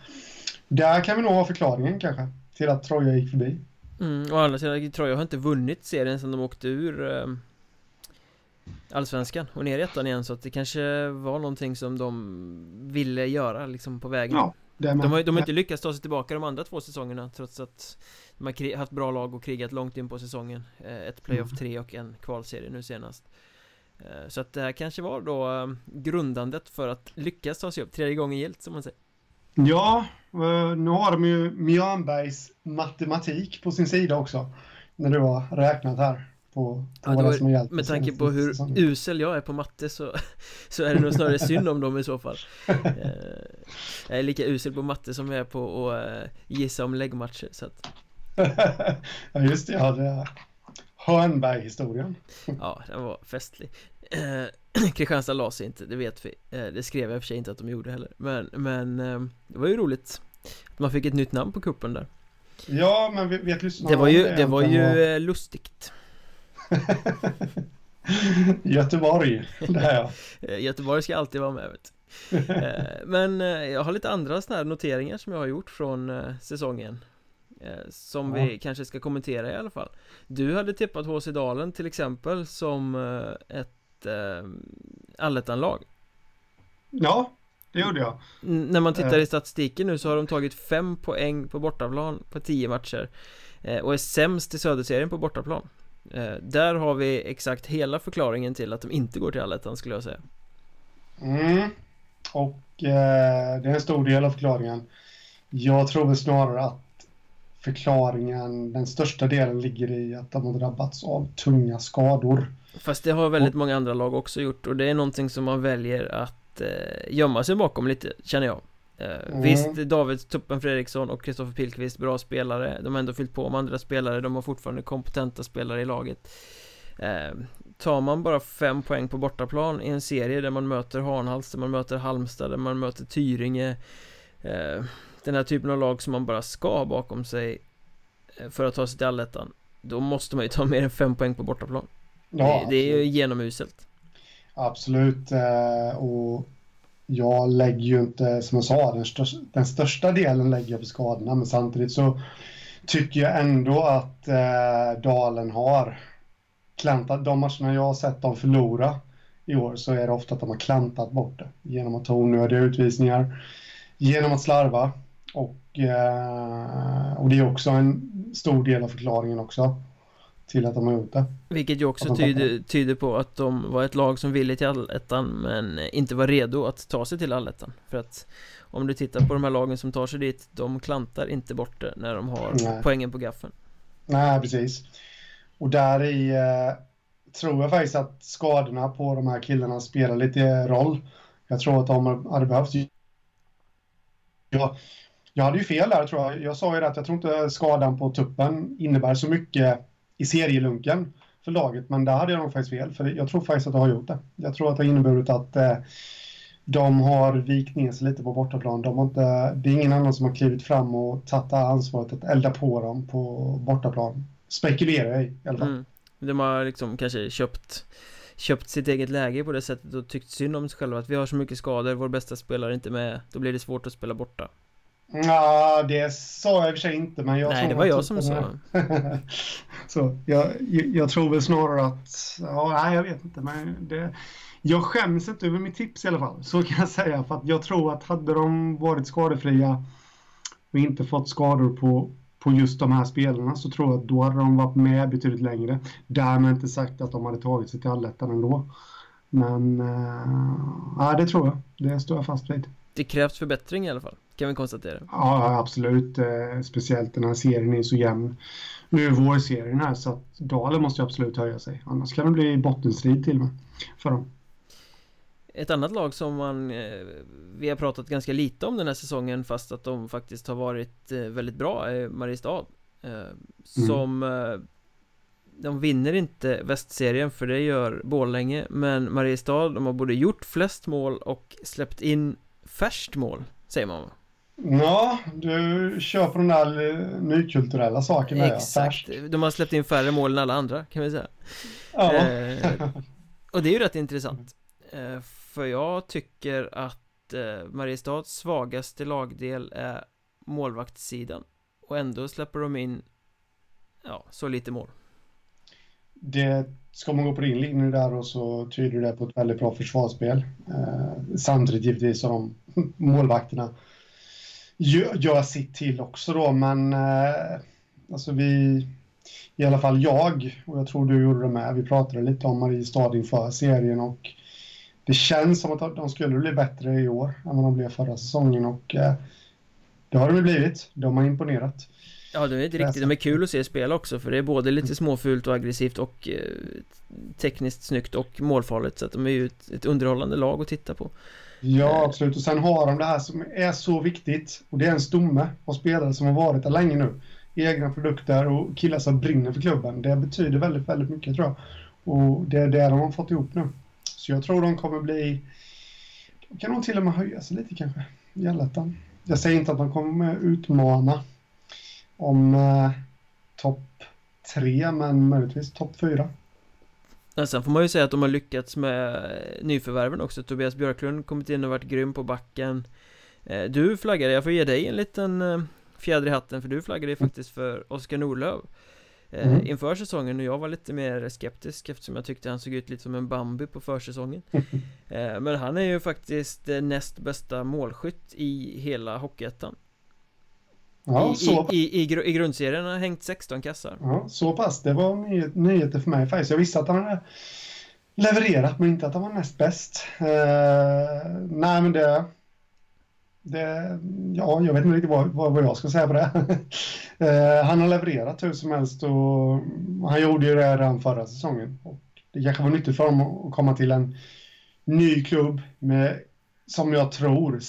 där kan vi nog ha förklaringen kanske till att Troja gick förbi. Mm, och andra sidan, Troja har inte vunnit serien sedan de åkte ur eh, Allsvenskan och ner i ettan igen så att det kanske var någonting som de ville göra liksom på vägen. Ja, de, har, de har inte lyckats ta sig tillbaka de andra två säsongerna trots att de har haft bra lag och krigat långt in på säsongen. Eh, Ett playoff 3 mm. och en kvalserie nu senast. Eh, så att det här kanske var då eh, grundandet för att lyckas ta sig upp. Tredje gången gilt som man säger. Ja, nu har de ju Mjörnbergs matematik på sin sida också När du har räknat här på, på ja, vad som har hjälpt Med tanke på hur säsongen. usel jag är på matte så, så är det nog snarare synd om dem i så fall. Jag är lika usel på matte som jag är på att gissa om läggmatcher så att Ja just det, ja det är Hörnberg-historien. Ja, den var festlig. Eh, Kristianstad la sig inte, det vet vi. Eh, Det skrev jag i och för sig inte att de gjorde heller. Men, men eh, det var ju roligt Att man fick ett nytt namn på kuppen där. Ja, men vet lyssnarna Det var ju, det, var ju var... Eh, lustigt Göteborg, det är jag eh, Göteborg ska alltid vara med vet eh, Men jag har lite andra sådana här noteringar som jag har gjort från säsongen Som ja. vi kanske ska kommentera i alla fall. Du hade tippat HC Dalen till exempel som ett eh, allettanlag. Ja, det gjorde jag. När man tittar i statistiken nu så har de tagit fem poäng på bortaplan på tio matcher eh, Och är sämst i Söderserien på bortaplan eh, Där har vi exakt hela förklaringen till att de inte går till allettan skulle jag säga. Mm. Och eh, det är en stor del av förklaringen. Jag tror väl snarare att förklaringen, den största delen ligger i att de har drabbats av tunga skador. Fast det har väldigt många andra lag också gjort och det är någonting som man väljer att eh, gömma sig bakom lite, känner jag mm. Visst, David Tuppen Fredriksson och Kristoffer Pilkvist, bra spelare De har ändå fyllt på med andra spelare, de har fortfarande kompetenta spelare i laget eh, Tar man bara fem poäng på bortaplan i en serie där man möter Hanhals, där man möter Halmstad, där man möter Tyringe eh, Den här typen av lag som man bara ska ha bakom sig eh, För att ta sig till allettan Då måste man ju ta mer än fem poäng på bortaplan Ja, det, det är ju genomuselt. Absolut. Eh, och jag lägger ju inte, som jag sa, den största, den största delen lägger jag på skadorna. Men samtidigt så tycker jag ändå att eh, Dalen har klantat. De matcherna jag har sett dem förlora i år så är det ofta att de har klantat bort det genom att ta onödiga utvisningar, genom att slarva. Och, eh, och det är också en stor del av förklaringen också till att de har gjort det. Vilket ju också tyder, tyder på att de var ett lag som ville till allettan men inte var redo att ta sig till allettan. För att om du tittar på de här lagen som tar sig dit De klantar inte bort det när de har Nej. poängen på gaffeln. Nej precis. Och där i eh, tror jag faktiskt att skadorna på de här killarna spelar lite roll. Jag tror att de hade behövt jag, jag hade ju fel där tror jag. Jag sa ju det att jag tror inte skadan på tuppen innebär så mycket i serielunken för laget, men där hade jag nog faktiskt fel, för jag tror faktiskt att det har gjort det. Jag tror att det har inneburit att eh, de har vikt ner sig lite på bortaplan. De har inte, det är ingen annan som har klivit fram och tagit ansvaret att elda på dem på bortaplan. Spekulerar jag i, i alla fall. Mm. De har liksom kanske köpt köpt sitt eget läge på det sättet och tyckt synd om sig själva att vi har så mycket skador, vår bästa spelare är inte med Då blir det svårt att spela borta Ja, det sa jag i och för sig inte men jag Nej, det var jag som sa Så, jag, jag tror väl snarare att, ja, nej jag vet inte men det jag skäms inte över mitt tips i alla fall, så kan jag säga. För att jag tror att hade de varit skadefria och inte fått skador på, på just de här spelarna så tror jag att då hade de varit med betydligt längre. Därmed inte sagt att de hade tagit sig till allettan ändå. Men äh, ja, det tror jag. Det står jag fast vid. Det krävs förbättring i alla fall, kan vi konstatera. Ja, absolut. Eh, speciellt den här serien är så jämn. Nu är vårserien här så att Dalen måste absolut höja sig. Annars kan det bli bottenstrid till och med för dem. Ett annat lag som man eh, Vi har pratat ganska lite om den här säsongen fast att de faktiskt har varit eh, väldigt bra är Mariestad mm. Som mm. De vinner inte västserien för det gör Borlänge Men Mariestad de har både gjort flest mål och släppt in färst mål Säger man Ja, du kör på den där nykulturella saken Exakt, de har släppt in färre mål än alla andra kan vi säga. Ja. eh, Och det är ju rätt intressant. För jag tycker att eh, Mariestads svagaste lagdel är målvaktssidan. Och ändå släpper de in Ja, så lite mål. Det, Ska man gå på din linje där och så tyder det på ett väldigt bra försvarsspel. Eh, Samtidigt givetvis de målvakterna gör, gör sitt till också då men eh, Alltså vi i alla fall jag, och jag tror du gjorde det med, vi pratade lite om Mariestad inför serien och det känns som att de skulle bli bättre i år än vad de blev förra säsongen och eh, det har de blivit. De har imponerat. Ja, det är inte riktigt. De är kul att se spela också för det är både lite småfult och aggressivt och eh, tekniskt snyggt och målfarligt så att de är ju ett, ett underhållande lag att titta på. Ja, absolut. Och sen har de det här som är så viktigt och det är en stomme av spelare som har varit där länge nu. Egna produkter och killar som brinner för klubben. Det betyder väldigt, väldigt mycket tror jag. Och det är det de har fått ihop nu. Så jag tror de kommer bli... De kan nog till och med höja sig lite kanske i allettan. Jag säger inte att de kommer utmana om eh, topp tre, men möjligtvis topp fyra. Ja, sen får man ju säga att de har lyckats med nyförvärven också. Tobias Björklund kommit in och varit grym på backen. Eh, Du flaggade, jag får ge dig en liten eh, fjäder i hatten för du flaggade ju faktiskt för Oskar Norlöv. Eh, mm. inför säsongen och jag var lite mer skeptisk eftersom jag tyckte han såg ut lite som en Bambi på försäsongen. Eh, Men han är ju faktiskt näst bästa målskytt i hela Hockeyettan ja, I, i, i, i, grundserien har hängt 16 kassar Ja, så pass, det var nyhet, nyheter för mig faktiskt Jag visste att han hade levererat men inte att han var näst bäst uh, Nej men det det, ja, jag vet inte riktigt vad, vad, vad jag ska säga på det. eh, han har levererat hur som helst och han gjorde ju det redan förra säsongen. Och det kanske var nyttigt för honom att komma till en ny klubb med, som jag tror,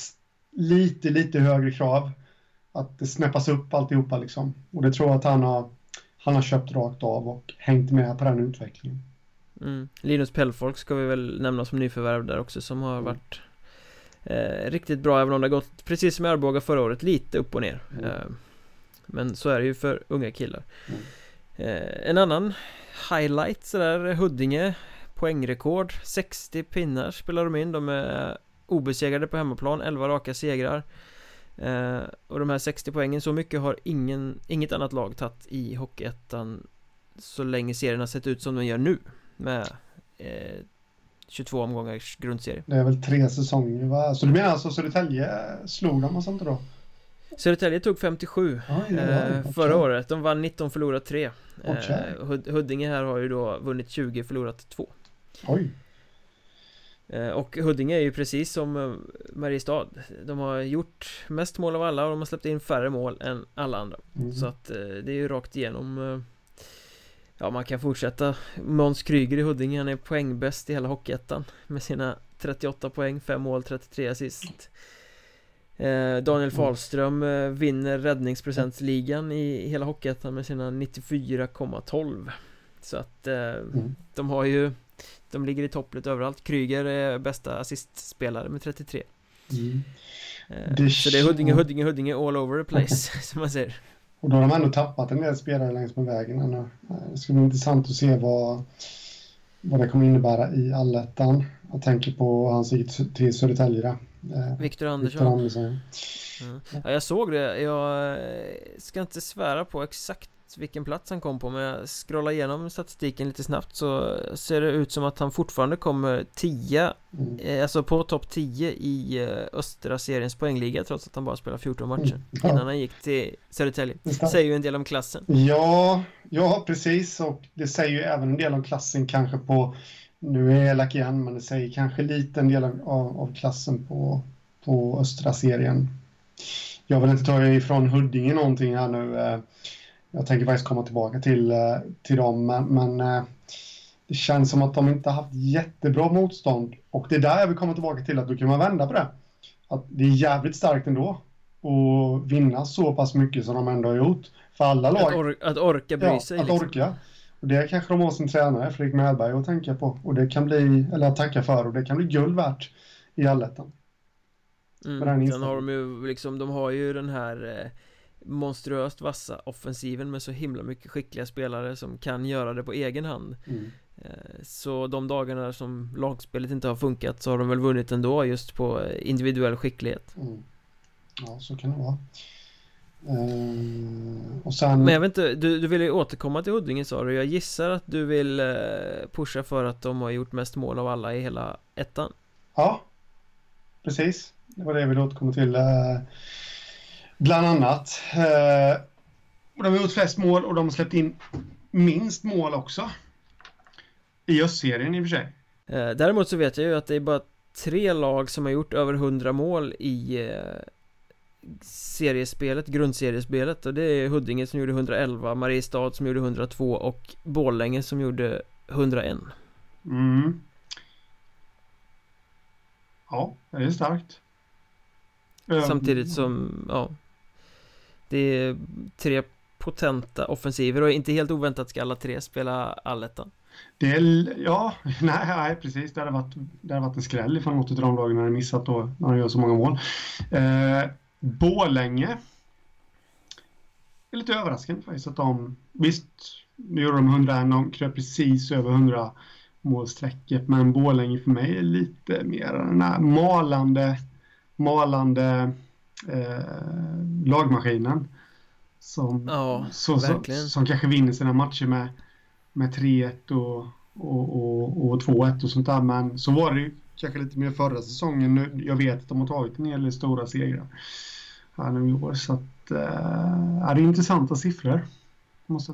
lite, lite högre krav. Att det snäppas upp alltihopa liksom. Och det tror jag att han har, han har köpt rakt av och hängt med på den utvecklingen. Mm. Linus Pellfolk ska vi väl nämna som nyförvärv där också som har varit eh, riktigt bra även om det har gått precis som i Arboga förra året lite upp och ner mm. eh, Men så är det ju för unga killar mm. eh, En annan highlight sådär Huddinge Poängrekord 60 pinnar spelar de in De är obesegrade på hemmaplan 11 raka segrar eh, Och de här 60 poängen Så mycket har ingen, inget annat lag tagit i Hockeyettan Så länge serien har sett ut som den gör nu Med eh, 22 omgångars grundserie Det är väl tre säsonger va? Så du menar alltså Södertälje slog dem och sånt då? Södertälje tog 57 Oj, eh, okay. Förra året, de vann 19, förlorat 3 okay. eh, Huddinge här har ju då vunnit 20, förlorat 2 Oj Och Huddinge är ju precis som eh, Mariestad. De har gjort mest mål av alla och de har släppt in färre mål än alla andra. Mm. Så att eh, det är ju rakt igenom Ja, man kan fortsätta. Måns Kryger i Huddinge, han är poängbäst i hela Hockeyettan Med sina 38 poäng, 5 mål, 33 assist. Eh, Daniel Fahlström eh, vinner räddningsprocentsligan i hela Hockeyettan med sina 94,12 Så att eh, mm. de har ju De ligger i topp lite överallt Kryger är bästa assistspelare med 33 mm. Eh, det så det är Huddinge, Huddinge, Huddinge all over the place som man säger Och då har de ändå tappat en del spelare längs med vägen ännu. Det ska bli intressant att se vad, vad det kommer innebära i allettan. Jag tänker på hans gick till Södertälje. Eh, Viktor Andersson. Victor Andersson. Mm. Ja, jag såg det. Jag ska inte svära på exakt vilken plats han kom på men jag scrollar igenom statistiken lite snabbt så ser det ut som att han fortfarande kommer 10 mm. Eh, alltså på topp 10 i eh, östra seriens poängliga trots att han bara spelar 14 matcher mm. ja. innan han gick till Södertälje. Det säger ju en del om klassen. Ja, ja precis och det säger ju även en del om klassen kanske på nu är jag elak igen men det säger kanske lite en del av, av klassen på, på östra serien. Jag vill inte ta ifrån Huddinge någonting här nu eh, jag tänker faktiskt komma tillbaka till, eh, till dem, men, men eh, det känns som att de inte har haft jättebra motstånd. Och det är där jag vill komma tillbaka till, att då kan man vända på det. Att det är jävligt starkt ändå att vinna så pass mycket som de ändå har gjort. För alla lag. Att, or att orka bry sig. Ja, att liksom. orka. Och det kanske de har sin tränare, Fredrik Mellberg, att tänka på. Och det kan bli, eller att tacka för, och det kan bli guld värt i allettan. Mm, sen har de ju liksom, de har ju den här eh, monstruöst vassa offensiven med så himla mycket skickliga spelare som kan göra det på egen hand. Mm. Eh, så de dagarna som lagspelet inte har funkat så har de väl vunnit ändå just på individuell skicklighet. Mm. Ja, så kan det vara. Uh, och sen... Men jag vet inte, du, du vill ju återkomma till Huddinge sa du. Jag gissar att du vill uh, pusha för att de har gjort mest mål av alla i hela ettan. Ja Precis. Det var det jag ville återkomma till Bland annat. Eh, och de har gjort flest mål och de har släppt in minst mål också. I östserien i och för sig. Eh, däremot så vet jag ju att det är bara tre lag som har gjort över 100 mål i eh, seriespelet, grundseriespelet och det är Huddinge som gjorde 111, Mariestad som gjorde 102 och Borlänge som gjorde 101 Mm Ja, det är starkt Samtidigt som, ja det är tre potenta offensiver och inte helt oväntat ska alla tre spela allettan. Det är, ja, nej, nej, precis. Det hade varit, det hade varit en skräll ifall något av de lagen hade missat då, när de gör så många mål. Eh, Bålänge är lite överraskande faktiskt att de, visst, nu gjorde de 100, de kröp precis över 100 målsträcket, men Bålänge för mig är lite mer den här malande, malande eh, lagmaskinen. Som, ja, så, så, som kanske vinner sina matcher med, med 3-1 och, och, och, och 2-1 och sånt där. Men så var det ju kanske lite mer förra säsongen. Nu, jag vet att de har tagit en hel del stora segrar här nu i år. Så att, eh, är det intressanta siffror.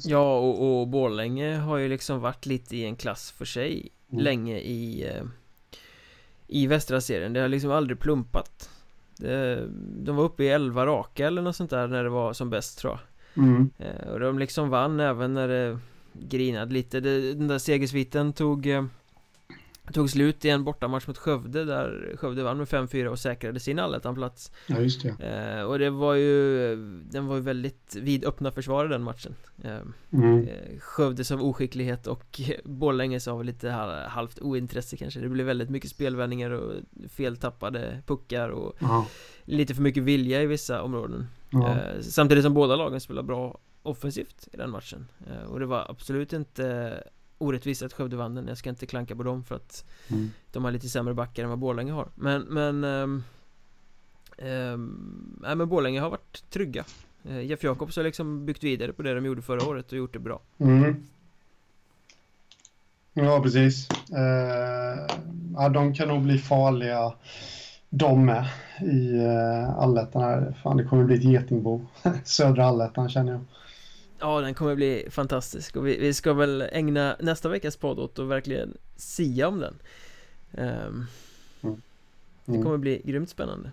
Ja, och, och Borlänge har ju liksom varit lite i en klass för sig mm. länge i, eh, i västra serien. Det har liksom aldrig plumpat. Eh, de var uppe i 11 raka eller något sånt där när det var som bäst tror jag mm. Eh, och de liksom vann även när det grinade lite Den där segersviten tog eh, Tog slut i en bortamatch mot Skövde där Skövde vann med 5-4 och säkrade sin allettanplats. Ja just det. Eh, Och det var ju Den var ju väldigt vidöppna försvar i den matchen. Eh, mm. Skövdes av oskicklighet och Borlänges av lite halvt ointresse kanske. Det blev väldigt mycket spelvändningar och feltappade puckar och Aha. Lite för mycket vilja i vissa områden. Eh, Samtidigt som båda lagen spelade bra offensivt i den matchen. Eh, Och det var absolut inte orättvist att Skövde vann den. Jag ska inte klanka på dem för att mm. De har lite sämre backar än vad Borlänge har. Men, men um, um, Nej men Borlänge har varit trygga. Uh, Jeff Jakobs har liksom byggt vidare på det de gjorde förra året och gjort det bra. Mm. Ja precis. Uh, ja, De kan nog bli farliga De med I uh, allettan här. Fan det kommer bli ett getingbo. Södra allettan känner jag Ja, den kommer bli fantastisk. Och vi, vi ska väl ägna nästa veckas podd åt att verkligen sia om den. Um, mm. Det kommer bli grymt spännande.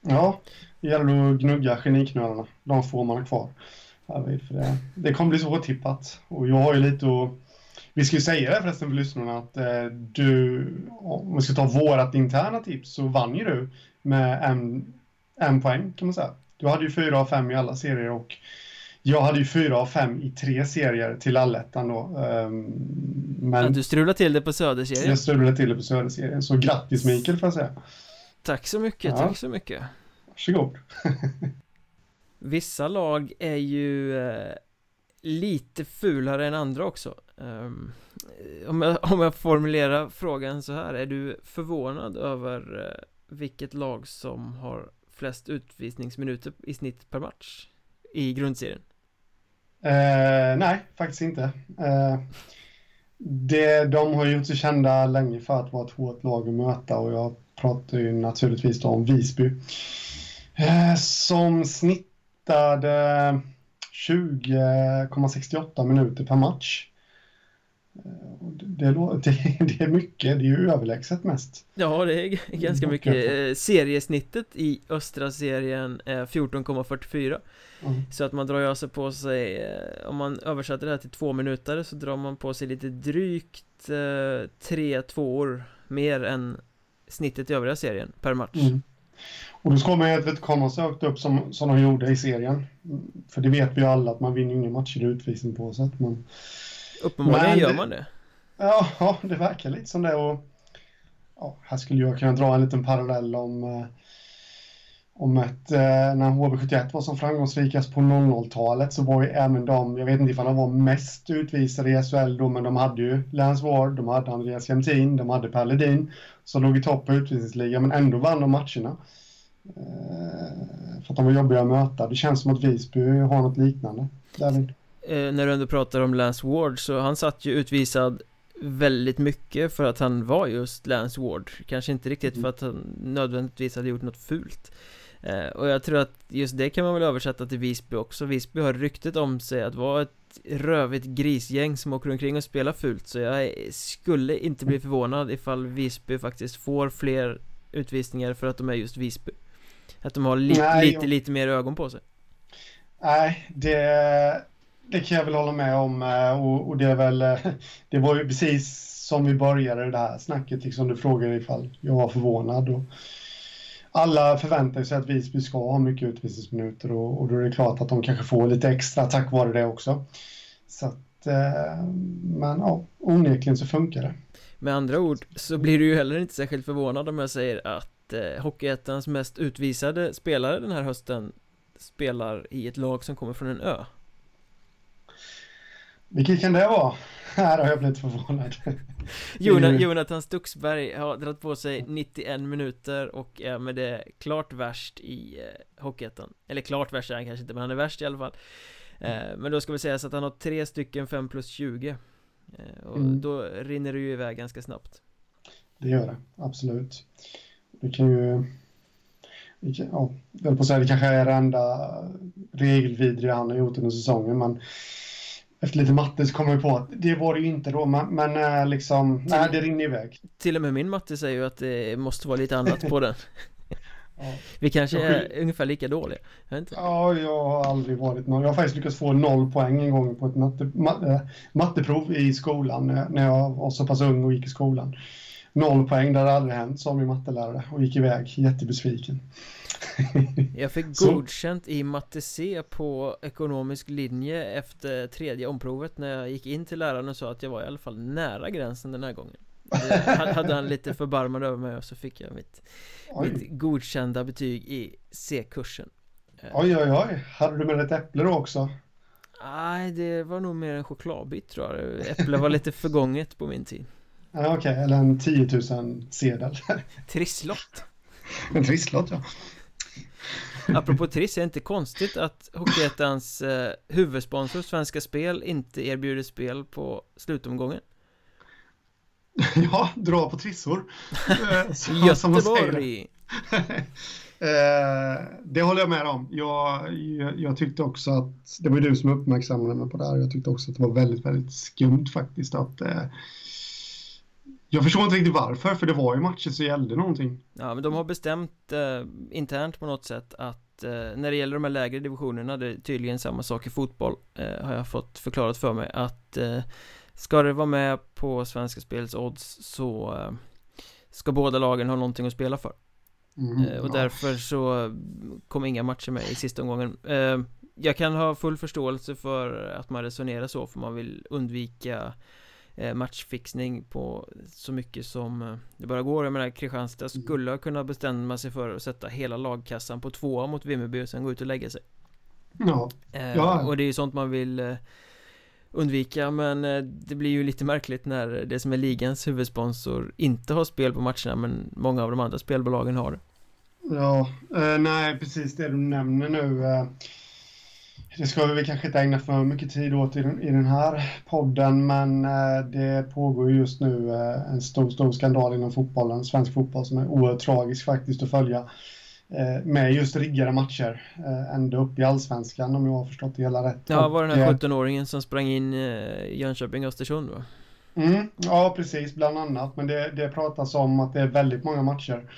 Ja, det gäller att gnugga geniknölarna, de får man kvar. För det, det kommer bli så otippat och jag har ju lite att vi ska ju säga det förresten för lyssnarna att eh, du, om vi ska ta vårat interna tips så vann ju du med en, en poäng kan man säga. Du hade ju fyra av fem i alla serier och Jag hade ju fyra av fem i tre serier till allettan då. Um, men ja, du strulade till det på Söderserien. Jag strulade till det på Söderserien. Så grattis Mikael får jag säga. Tack så mycket, ja. tack så mycket. Varsågod. Vissa lag är ju eh, lite fulare än andra också. Um, om, jag, om jag formulerar frågan så här, är du förvånad över eh, vilket lag som har flest utvisningsminuter i snitt per match i grundserien? Uh, nej, faktiskt inte. Uh, det, de har gjort sig kända länge för att vara ett hårt lag att möta och jag pratar ju naturligtvis då om Visby. Uh, som snittade 20,68 minuter per match. Det, det, det, är mycket, det är ju överlägset mest. Ja, det är ganska mycket. Eh, seriesnittet i östra serien är 14,44. Mm. Så att man drar ju alltså på sig, eh, om man översätter det här till två minuter så drar man på sig lite drygt eh, tre tvåor mer än snittet i övriga serien per match. Mm. Och då ska man ju inte komma så högt upp som, som de gjorde i serien. För det vet vi ju alla att man vinner inga matcher i utvisning på så att man... Uppenbarligen Men, gör man det. Ja, det verkar lite som det och ja, här skulle jag kunna dra en liten parallell om eh, om ett, eh, när HV71 var som framgångsrikast på 00-talet så var ju även de, jag vet inte ifall de var mest utvisade i SHL då, men de hade ju Lance Ward, de hade Andreas Jämtin, de hade Per Ledin som låg i topp på utvisningsligan, men ändå vann de matcherna. Eh, för att de var jobbiga att möta. Det känns som att Visby har något liknande. David. Eh, när du ändå pratar om Lance Ward så han satt ju utvisad väldigt mycket för att han var just Lance Ward. Kanske inte riktigt mm. för att han nödvändigtvis hade gjort något fult. Eh, Och jag tror att just det kan man väl översätta till Visby också. Visby har ryktet om sig att vara ett rövigt grisgäng som åker omkring och spelar fult Så jag skulle inte bli förvånad ifall Visby faktiskt får fler utvisningar för att de är just Visby. Att de har li Nej, lite, lite mer ögon på sig. Nej, det det kan jag väl hålla med om eh, och, och, det är väl, eh, det var ju precis som vi började det här snacket, liksom du frågade ifall jag var förvånad. Och alla förväntar sig att Visby ska ha mycket utvisningsminuter och, och då är det klart att de kanske får lite extra tack vare det också. Så att, eh, men ja, onekligen så funkar det. Med andra ord så blir du ju heller inte särskilt förvånad om jag säger att eh, Hockeyettans mest utvisade spelare den här hösten spelar i ett lag som kommer från en ö. Vilket kan det vara? Här har jag blivit förvånad. Jonathan, Jonathan Stuxberg har dragit på sig 91 minuter och är med det klart värst i eh, Hockeyettan. Eller klart värst är han kanske inte, men han är värst i alla fall. Eh, Men då ska vi säga så att han har tre stycken 5 plus 20 eh, Och mm. då rinner det ju iväg ganska snabbt. Det gör det, absolut. Det kan ju Ja, jag på att säga det kanske är det enda regelvidriga han har gjort under säsongen men efter lite matte så kom jag på att det var det ju inte då, men, men eh, liksom, till, nej det rinner iväg. Till och med min matte säger ju att det måste vara lite annat på den. Ja. Vi kanske är ungefär lika dåliga, jag inte. Ja, jag har aldrig varit någon. Jag har faktiskt lyckats få noll poäng en gång på ett matte, matte, matteprov i skolan när jag var så pass ung och gick i skolan. Noll poäng, det hade aldrig hänt, sa min mattelärare och gick iväg jättebesviken. Jag fick godkänt i matte C på ekonomisk linje efter tredje omprovet när jag gick in till läraren och sa att jag var i alla fall nära gränsen den här gången. Det hade han lite förbarmad över mig och så fick jag mitt, mitt godkända betyg i C-kursen. Oj oj oj, hade du med ett äpple då också? Nej, det var nog mer en chokladbit tror jag. Äpple var lite förgånget på min tid. Okej, okay, eller en 10 000 sedel. Trisslott. En trisslott ja Apropå Triss, är det inte konstigt att Hockeyettans eh, huvudsponsor Svenska Spel inte erbjuder spel på slutomgången? Ja, dra på trissor. Eh, Göteborg! eh, det håller jag med om. Jag, jag, jag, tyckte också att, det var du som uppmärksammade mig på det här, jag tyckte också att det var väldigt, väldigt skumt faktiskt att eh, jag förstår inte riktigt varför, för det var ju matcher som gällde någonting. Ja, men de har bestämt eh, internt på något sätt att eh, när det gäller de här lägre divisionerna, det är tydligen samma sak i fotboll eh, Har jag fått förklarat för mig att eh, Ska det vara med på Svenska Spels odds så eh, Ska båda lagen ha någonting att spela för. Mm, eh, Och ja. därför så kom inga matcher med i sista omgången. Jag kan ha full förståelse för att man resonerar så för man vill undvika matchfixning på så mycket som eh, det bara går Jag menar Kristianstad Mm. skulle ha kunnat bestämma sig för att sätta hela lagkassan på tvåa mot Vimmerby och sen gå ut och lägga sig Ja, Eh, Ja. Och det är ju sånt man vill eh, undvika men eh, det blir ju lite märkligt när det som är ligans huvudsponsor inte har spel på matcherna men många av de andra spelbolagen har det. ja eh, nej precis det du nämner nu. Eh, det ska vi kanske inte ägna för mycket tid åt i den, i den här podden men eh, det pågår ju just nu eh, en stor, stor skandal inom fotbollen, svensk fotboll som är oerhört tragisk faktiskt att följa. Eh, med just riggade matcher ända upp i allsvenskan om jag har förstått det hela rätt. Ja, Och, var den här eh, 17-åringen som sprang in eh, Jönköping-Östersund va? Mm, ja, precis, bland annat. Men det, det pratas om att det är väldigt många matcher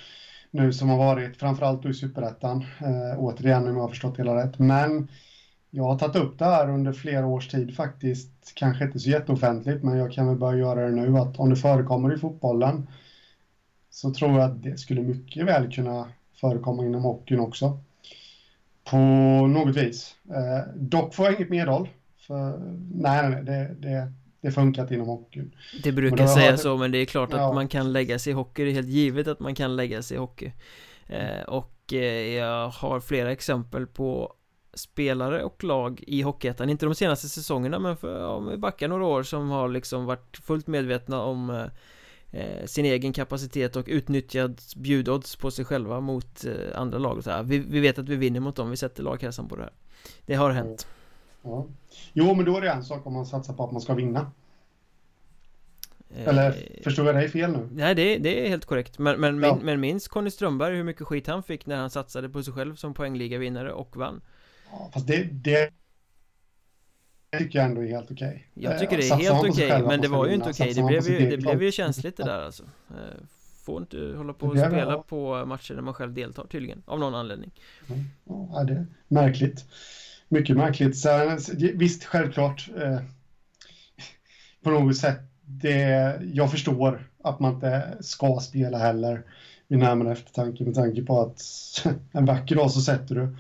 nu som har varit, framförallt i Superettan, eh, återigen om jag har förstått hela rätt. Men jag har tagit upp det här under flera års tid faktiskt, kanske inte så jätteoffentligt, men jag kan väl börja göra det nu, att om det förekommer i fotbollen så tror jag att det skulle mycket väl kunna förekomma inom hockeyn också. På något vis. Eh, dock får jag inget medhåll. För, nej, nej, det, det, det funkar inte inom hockeyn. Det Men brukar har säga det- så men det är klart att Ja. man kan lägga sig i hockey Det är helt givet att man kan lägga sig i hockey eh, Och eh, jag har flera exempel på spelare och lag i Hockeyettan Inte de senaste säsongerna men för, om vi backar några år som har liksom varit fullt medvetna om eh, eh, sin egen kapacitet och utnyttjat bjudodds på sig själva mot eh, andra lag och så här. Vi, vi vet att vi vinner mot dem, vi sätter lagkassan på det här Det har hänt Ja. Jo, men då är det en sak om man satsar på att man ska vinna. Eh, Eller förstår jag dig fel nu? Nej det, det är helt korrekt Men, men, Ja. min, men minns Conny Strömberg hur mycket skit han fick när han satsade på sig själv som poängligavinnare och vann? Ja, fast det, det tycker jag ändå är helt okej. Jag tycker Eh, det är helt okej att men det var ju inte okej satsar Det blev ju, det blev ju känsligt det där alltså Eh, Får inte hålla på och Det spela bra. på matcher där man själv deltar tydligen Av någon anledning Ja, det är märkligt. Mycket märkligt. Sen, visst, självklart. Eh, på något sätt. Det, jag förstår att man inte ska spela heller vid närmare eftertanke med tanke på att en vacker dag så sätter du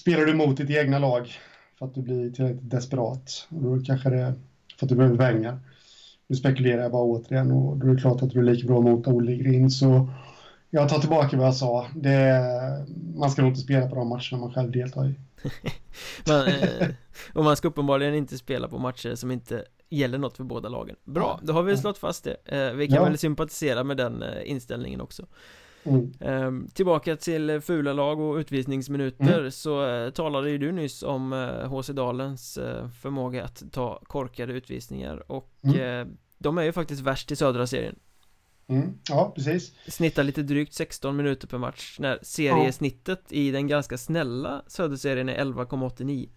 spelar du mot ditt egna lag för att du blir tillräckligt desperat. Och då kanske det för att du behöver pengar. Nu spekulerar jag bara återigen och då är det klart att du är lika bra mot Olle Grind så jag tar tillbaka vad jag sa. Det, man ska nog inte spela på de matcherna man själv deltar i. Men, eh, Och man ska uppenbarligen inte spela på matcher som inte gäller något för båda lagen Bra, då har vi slått fast det eh, Vi kan Ja. väl sympatisera med den eh, inställningen också Mm. Ehm, tillbaka till eh, fula lag och utvisningsminuter Mm. så eh, talade ju du nyss om eh, HC Dalens eh, förmåga att ta korkade utvisningar och Mm. eh, de är ju faktiskt värst i södra serien Mm. Ja, precis. Snittar lite drygt 16 minuter per match när seriesnittet i den ganska snälla söderserien är 11,89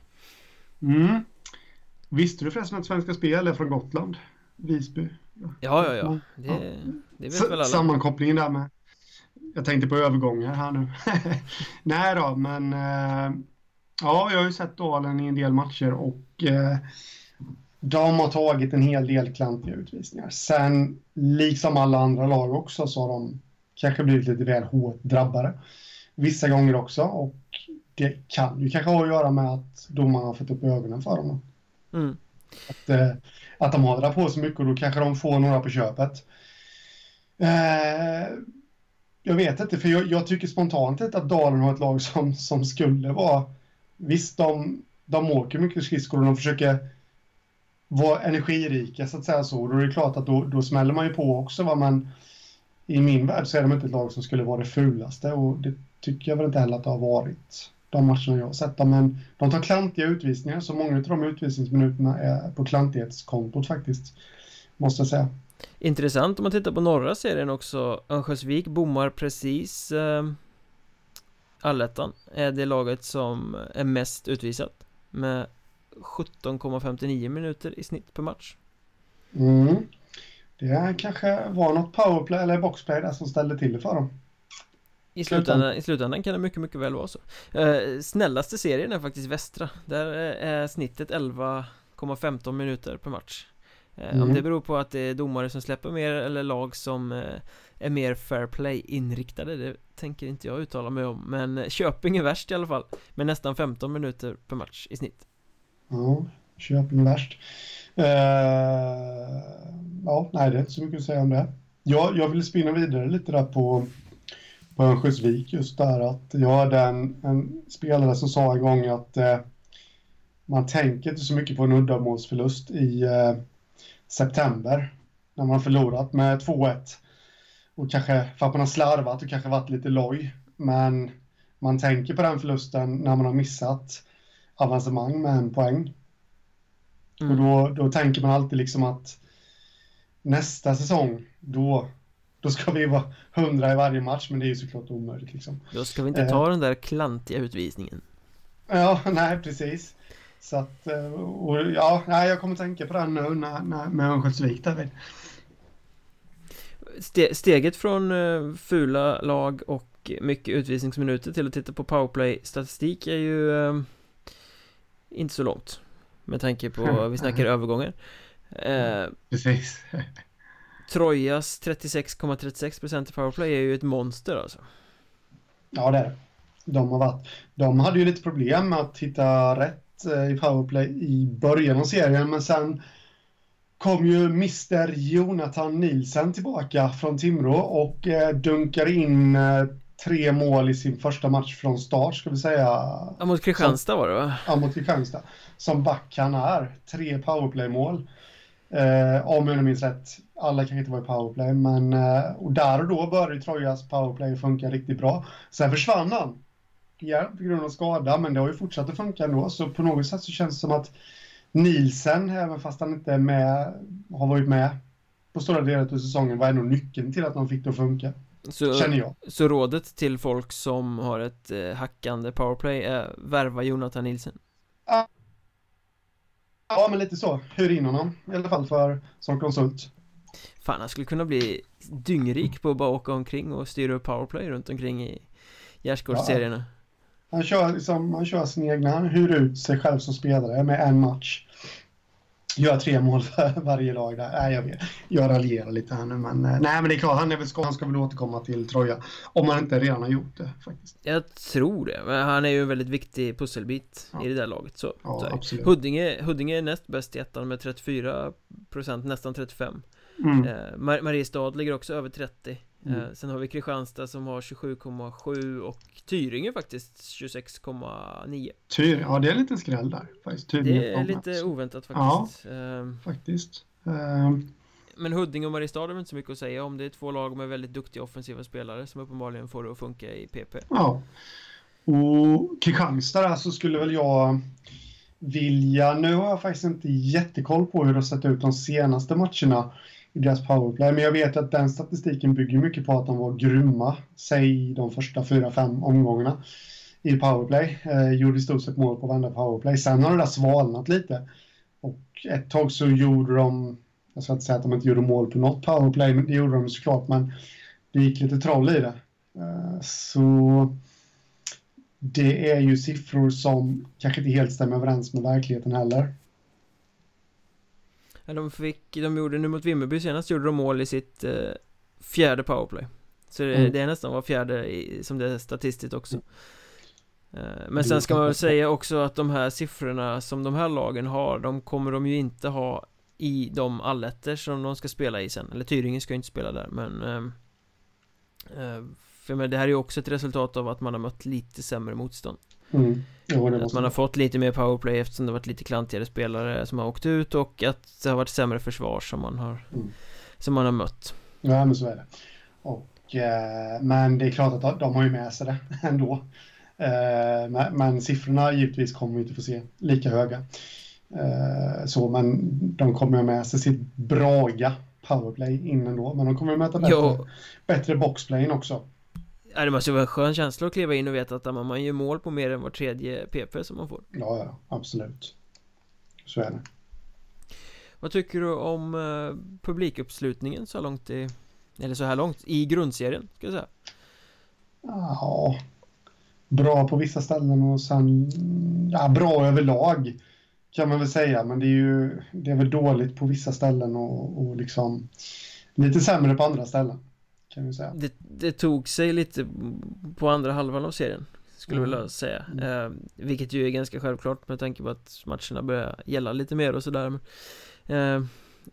Mm. Visste du förresten att Svenska Spel är från Gotland? Visby? Ja, ja, ja, det, Ja. det vet väl alla Sammankopplingen där med. Jag tänkte på övergångar här nu. Nej då, men eh, ja, jag har ju sett Dalen i en del matcher och eh, de har tagit en hel del klantiga utvisningar. Sen, liksom alla andra lag också, så har de kanske blivit lite väl hårt drabbade. Vissa gånger också och det kan ju kanske ha att göra med att domarna har fått upp ögonen för dem. mm. Att, eh, att de har dragit på sig mycket och då kanske de får några på köpet. Eh, jag vet inte, för jag, jag tycker spontant inte att Dalen har ett lag som, som skulle vara... Visst, de, de åker mycket skridskor och de försöker vara energirika så att säga så. Då är det klart att då, då smäller man ju på också va, men i min värld så är de inte ett lag som skulle vara det fulaste och det tycker jag väl inte heller att det har varit de matcherna jag har sett dem. Men de tar klantiga utvisningar så många av de utvisningsminuterna är på klantighetskontot faktiskt. Måste jag säga. Intressant om man tittar på norra serien också. Örnsköldsvik bommar precis eh, Allettan. Är det laget som är mest utvisat Med 17,59 minuter i snitt per match. Mm. Det kanske var något powerplay eller boxplay där som ställde till det för dem. I slutändan, I slutändan kan det mycket, mycket väl vara så. Eh, Snällaste serien är faktiskt västra. Där är snittet 11,15 minuter per match mm. Om det beror på att det är domare som släpper mer eller lag som är mer fair play inriktade Det tänker inte jag uttala mig om. Men Köping är värst i alla fall Med nästan 15 minuter per match i snitt. Ja, Köping är värst. Uh, Ja, nej det är inte så mycket att säga om det. Jag, jag vill spinna vidare lite där på på Örnsköldsvik just där att jag hade en, en spelare som sa en gång att eh, man tänker inte så mycket på en uddamålsförlust i eh, september när man förlorat med 2-1 och kanske för att man har slarvat och kanske varit lite loj. Men man tänker på den förlusten när man har missat avancemang med en poäng. Mm. Och då, då tänker man alltid liksom att nästa säsong, då, då ska vi vara hundra i varje match, men det är ju såklart omöjligt liksom. Då ska vi inte ta eh. den där klantiga utvisningen. Ja, nej precis. Så att, eh, och, ja, nej, jag kommer tänka på den nu när, när, med Örnsköldsvik David. Steget från uh, fula lag och mycket utvisningsminuter till att titta på powerplay-statistik är ju uh, inte så långt Med tanke på, vi snackar övergångar uh, Precis. Trojas 36,36% i powerplay är ju ett monster alltså. Ja det är det. De har varit De hade ju lite problem med att hitta rätt i powerplay i början av serien men sen kom ju Mr Jonathan Nielsen tillbaka från Timrå och eh, dunkar in eh, tre mål i sin första match från start, ska vi säga. Ja, mot Kristianstad var det va? Ja, mot Kristianstad. Som back han är. Tre powerplay-mål. Eh, om jag minns rätt. Alla kanske inte var i powerplay, men eh, och där och då började Trojas powerplay funka riktigt bra. Sen försvann han. Ja, på grund av skada, men det har ju fortsatt att funka ändå, så på något sätt så känns det som att Nielsen, även fast han inte är med, har varit med på stora delar av säsongen, var ändå nyckeln till att de fick det att funka. Så, känner jag. Så rådet till folk som har ett eh, hackande powerplay är värva Jonathan Nielsen? Ja. ja, men lite så. Hyr in honom i alla fall för, som konsult. Fan, han skulle kunna bli dyngrik på att bara åka omkring och styra upp powerplay runt omkring i gärdsgårdsserierna. Ja. Han kör, liksom, han kör sin egna, han hyr ut sig själv som spelare med en match. Gör tre mål för varje lag där. Nej, jag vet. Jag raljerar lite här nu, men eh, nej, men det är klart, han, är väl, han ska väl återkomma till Troja. Om han inte redan har gjort det faktiskt. Jag tror det, men han är ju en väldigt viktig pusselbit ja. i det där laget. Så, ja, så absolut. Huddinge, Huddinge är näst bäst i ettan med 34 procent, nästan 35. Mm. Eh, Mar Mariestad ligger också över 30. Mm. Eh, sen har vi Kristianstad som har 27,7 och Tyringe faktiskt 26,9 Tyringe, ja det är en liten skräll där faktiskt. Tyringe Det är lite oväntat faktiskt. Ja, faktiskt. Uh, Men Huddinge och Mariestad är inte så mycket att säga om. Det är två lag med väldigt duktiga offensiva spelare som uppenbarligen får det att funka i PP Ja. Och Kristianstad där så skulle väl jag vilja, nu har jag faktiskt inte jättekoll på hur det har sett ut de senaste matcherna i deras powerplay. Men jag vet att den statistiken bygger mycket på att de var grymma, säg de första fyra, fem omgångarna i powerplay. Eh, gjorde i stort sett mål på varenda powerplay. Sen har det där svalnat lite. Och ett tag så gjorde de, jag ska inte säga att de inte gjorde mål på något powerplay, men det gjorde de såklart, men det gick lite troll i det. Eh, så det är ju siffror som kanske inte helt stämmer överens med verkligheten heller. De fick, de gjorde nu mot Vimmerby senast gjorde de mål i sitt eh, fjärde powerplay Så det, mm. det, är nästan var fjärde i, som det är statistiskt också mm. eh, Men sen ska man väl säga också att de här siffrorna som de här lagen har De kommer de ju inte ha i de allätter som de ska spela i sen Eller Tyringen ska ju inte spela där men eh, eh För men det här är ju också ett resultat av att man har mött lite sämre motstånd Mm. Jo, att man har fått lite mer powerplay eftersom det varit lite klantigare spelare som har åkt ut och att det har varit sämre försvar som man har mm. Som man har mött. Ja men så är det. Och, eh, Men det är klart att de, har ju med sig det ändå. Eh, men, men, siffrorna givetvis kommer vi inte få se lika höga. Eh, Så men de kommer med sig sitt braga powerplay innan då Men de kommer att möta bättre, bättre boxplayen också Ja, det måste vara en skön känsla att kliva in och veta att man gör mål på mer än var tredje PP som man får. Ja, ja, absolut. Så är det. Vad tycker du om eh, publikuppslutningen så här långt i Eller så här långt i grundserien, ska jag säga? Ja Bra på vissa ställen och sen Ja, bra överlag kan man väl säga, men det är ju det är väl dåligt på vissa ställen och, och liksom lite sämre på andra ställen. Kan vi säga. Det, det tog sig lite på andra halvan av serien skulle jag vilja säga. Mm. eh, Vilket ju är ganska självklart med tanke på att matcherna börjar gälla lite mer och sådär eh,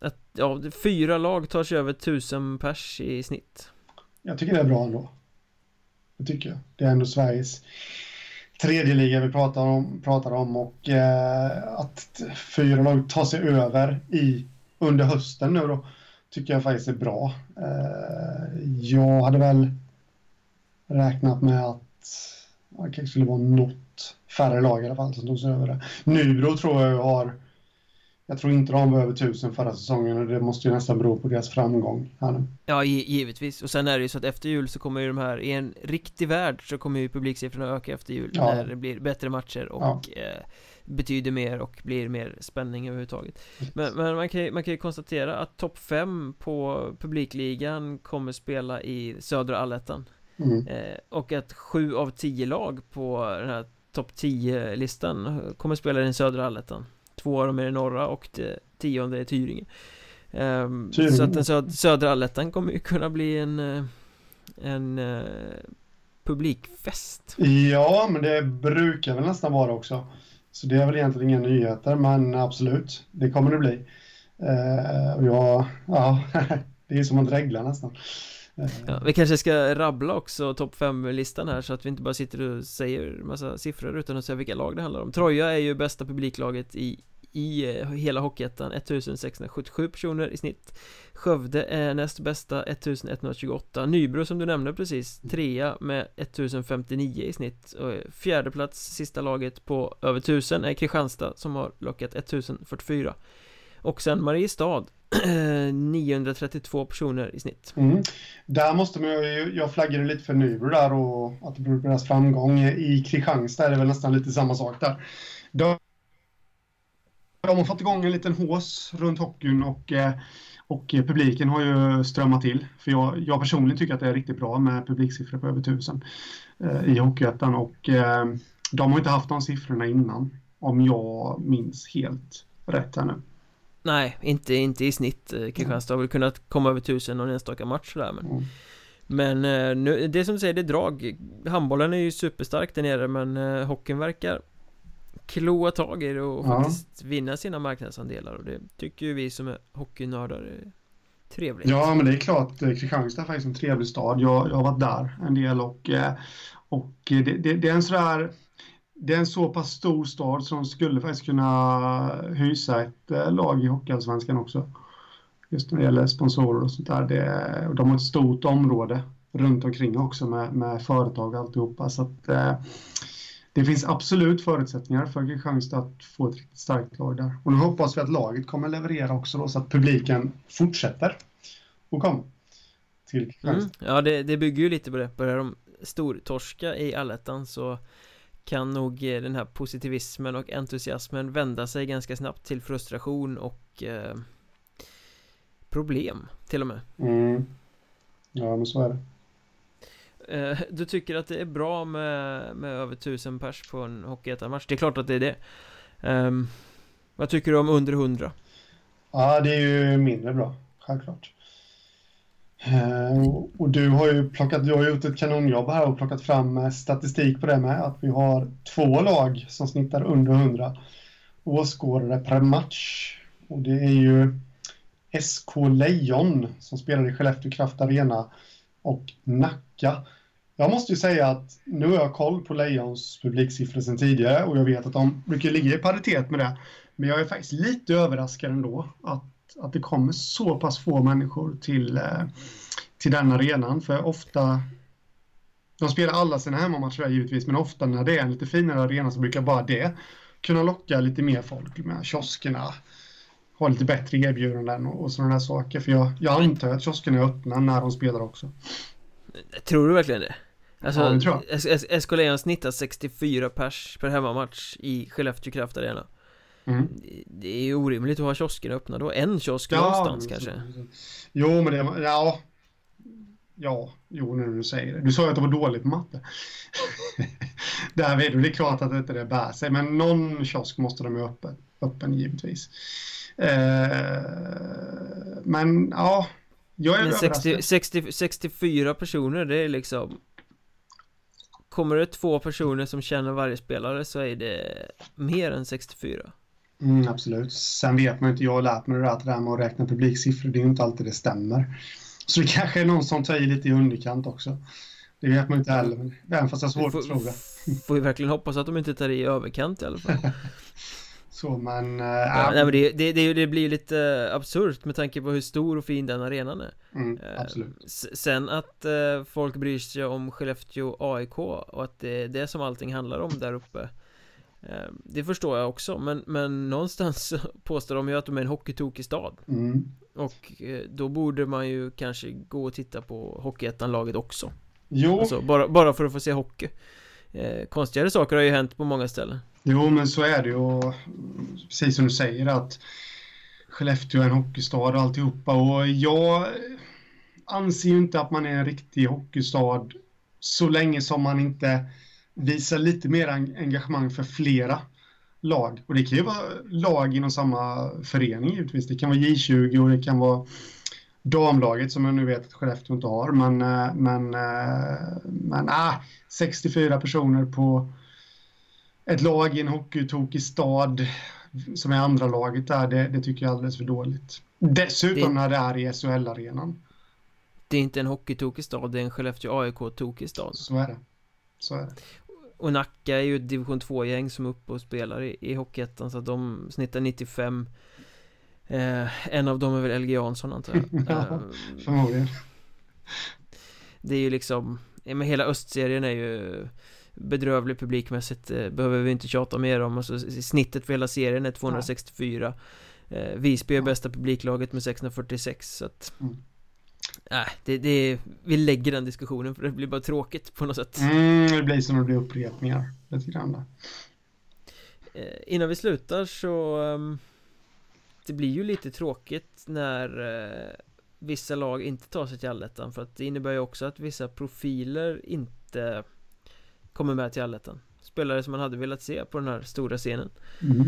att, ja, fyra lag tar sig över tusen pers i snitt. Jag tycker det är bra ändå. Det tycker jag. Det är ändå Sveriges tredje liga vi pratar om, pratar om och eh, att fyra lag tar sig över i under hösten nu då tycker jag faktiskt är bra. Eh, jag hade väl räknat med att det kanske skulle vara något färre lag i alla fall som tog sig över det. Nybro tror jag har jag tror inte de var över tusen förra säsongen och det måste ju nästan bero på deras framgång här nu. Ja, givetvis. Och sen är det ju så att efter jul så kommer ju de här, i en riktig värld så kommer ju publiksiffrorna öka efter jul ja. när det blir bättre matcher och ja. eh, betyder mer och blir mer spänning överhuvudtaget. Men, men man, kan, man kan ju konstatera att topp 5 på publikligan kommer spela i södra allettan. Mm. Eh, och att 7 av 10 lag på den här topp 10-listan kommer spela i den södra allettan. Två av dem är i norra och det tionde är Tyringe. Um, så att den söd södra allettan kommer ju kunna bli en eh, En uh, Publikfest Ja men det brukar väl nästan vara också så det är väl egentligen inga nyheter men absolut Det kommer det bli. Uh, Och jag, ja Det är som att regla nästan. Eh. Ja, vi kanske ska rabbla också topp 5-listan här så att vi inte bara sitter och säger massa siffror utan att säga vilka lag det handlar om. Troja är ju bästa publiklaget i i eh, hela Hockeyettan 1677 personer i snitt. Skövde är näst bästa 1128 Nybro som du nämnde precis trea med 1059 i snitt. Och eh, fjärde plats sista laget på över 1000 är Kristianstad som har lockat 1044 och sen Mariestad 932 personer i snitt. Mm. Där måste man ju, jag flaggade lite för Nybro där och att det beror på deras framgång. I Kristianstad är det väl nästan lite samma sak där. De, de har fått igång en liten hås runt hockeyn och, eh, och publiken har ju strömmat till. För jag, jag personligen tycker att det är riktigt bra med publiksiffror på över tusen eh, i Hockeyettan och eh, de har inte haft de siffrorna innan om jag minns helt rätt här nu. Nej, inte, inte i snitt. Kristianstad har väl kunnat komma över tusen någon enstaka match där men mm. Men nu, det som du säger, det är drag Handbollen är ju superstark där nere men hockeyn verkar kloa tag i det och ja. faktiskt vinna sina marknadsandelar och det tycker ju vi som är hockeynördar är trevligt. Ja, men det är klart, Kristianstad är faktiskt en trevlig stad. Jag, jag har varit där en del och, och det, det, det är en sådär det är en så pass stor stad som skulle faktiskt kunna hysa ett eh, lag i Hockeyallsvenskan också. Just när det gäller sponsorer och sånt där. Det, de har ett stort område runt omkring också med, med företag och alltihopa. Så att, eh, det finns absolut förutsättningar för Kristianstad att få ett riktigt starkt lag där. Och nu hoppas vi att laget kommer leverera också då, så att publiken fortsätter och kommer till Kristianstad. Mm, ja, det, det bygger ju lite på det. Börjar de stortorska i allettan så kan nog eh, den här positivismen och entusiasmen vända sig ganska snabbt till frustration och eh, problem till och med. Mm. Ja, men så är det. Eh, du tycker att det är bra med, med över tusen pers på en Hockeyettan-match? Det är klart att det är det. Um, vad tycker du om under hundra? Ja, det är ju mindre bra, självklart. Uh, och du har ju plockat, du har gjort ett kanonjobb här och plockat fram eh, statistik på det med att vi har två lag som snittar under 100 åskådare per match. Och det är ju SK Lejon som spelar i Skellefteå Kraft Arena och Nacka. Jag måste ju säga att nu har jag koll på Lejons publiksiffror sedan tidigare och jag vet att de brukar ligga i paritet med det. Men jag är faktiskt lite överraskad ändå att att det kommer så pass få människor till, eh, till den arenan. För ofta, de spelar alla sina hemmamatcher där givetvis, men ofta när det är en lite finare arena så brukar bara det kunna locka lite mer folk med kioskerna, ha lite bättre erbjudanden och, och sådana där saker. För jag, jag antar att kioskerna är öppna när de spelar också. Tror du verkligen det? Alltså, ja, det tror jag. SK Lejon snittar 64 pers per hemmamatch i Skellefteå Kraft Arena. Mm. Det är ju orimligt att ha kiosken öppna då, en kiosk ja, någonstans kanske Jo men det, ja Ja, jo när du säger det Du sa ju att det var dåligt på matte därvid. Och det är klart att inte det bär sig, men någon kiosk måste de ha öppen, öppen givetvis. Eh, men ja, jag är Men 60, överraskad. 60, 64 personer, det är liksom Kommer det två personer som känner varje spelare så är det mer än 64 Mm, absolut. Sen vet man ju inte, jag har lärt mig det där, att det där med att räkna publiksiffror, det är ju inte alltid det stämmer. Så det kanske är någon som tar i lite i underkant också. Det vet man ju inte heller, även fast jag har svårt får, att tro det. Får vi verkligen hoppas att de inte tar i överkant i alla fall Så, men... Äh, ja, nej, men det, det, det, blir lite absurt med tanke på hur stor och fin den arenan är. Mm, Eh, absolut. Sen att eh, folk bryr sig om Skellefteå AIK och att det är det som allting handlar om där uppe eh, Det förstår jag också men, men någonstans påstår de ju att de är en hockeytokig stad. Mm. Och eh, då borde man ju kanske gå och titta på Hockeyettan-laget också. Jo, Alltså bara, bara för att få se hockey. Eh, Konstigare saker har ju hänt på många ställen jo, men så är det ju. Precis som du säger att Skellefteå är en hockeystad och alltihopa. Och jag anser ju inte att man är en riktig hockeystad så länge som man inte visar lite mer engagemang för flera lag. Och det kan ju vara lag inom samma förening givetvis. Det kan vara J20 och det kan vara damlaget som jag nu vet att Skellefteå inte har. Men, eh, men, eh, men ah, 64 personer på ett lag i en hockeytokig stad som är andra laget där, det, det tycker jag är alldeles för dåligt. Dessutom Det- när det är i SHL-arenan. Det är inte en hockeytokig stad, det är en Skellefteå AIK-tokig stad Så är det. Så är det. Och Nacka är ju ett division 2-gäng som är uppe och spelar i, i Hockeyettan så att de snittar 95 eh, En av dem är väl LG Jansson antar jag Ja. eh, Förmodligen. Det är ju liksom men hela östserien är ju Bedrövlig publikmässigt eh, Behöver vi inte tjata mer om alltså, Snittet för hela serien är 264 eh, Visby är bästa publiklaget med 646 så att Mm. Nej, det, det, vi lägger den diskussionen för det blir bara tråkigt på något sätt Mm, det blir som att det blir upprepningar. Lite grann där. Eh, Innan vi slutar så ehm, Det blir ju lite tråkigt när eh, Vissa lag inte tar sig till allettan för att det innebär ju också att vissa profiler inte Kommer med till allettan. Spelare som man hade velat se på den här stora scenen. Mm.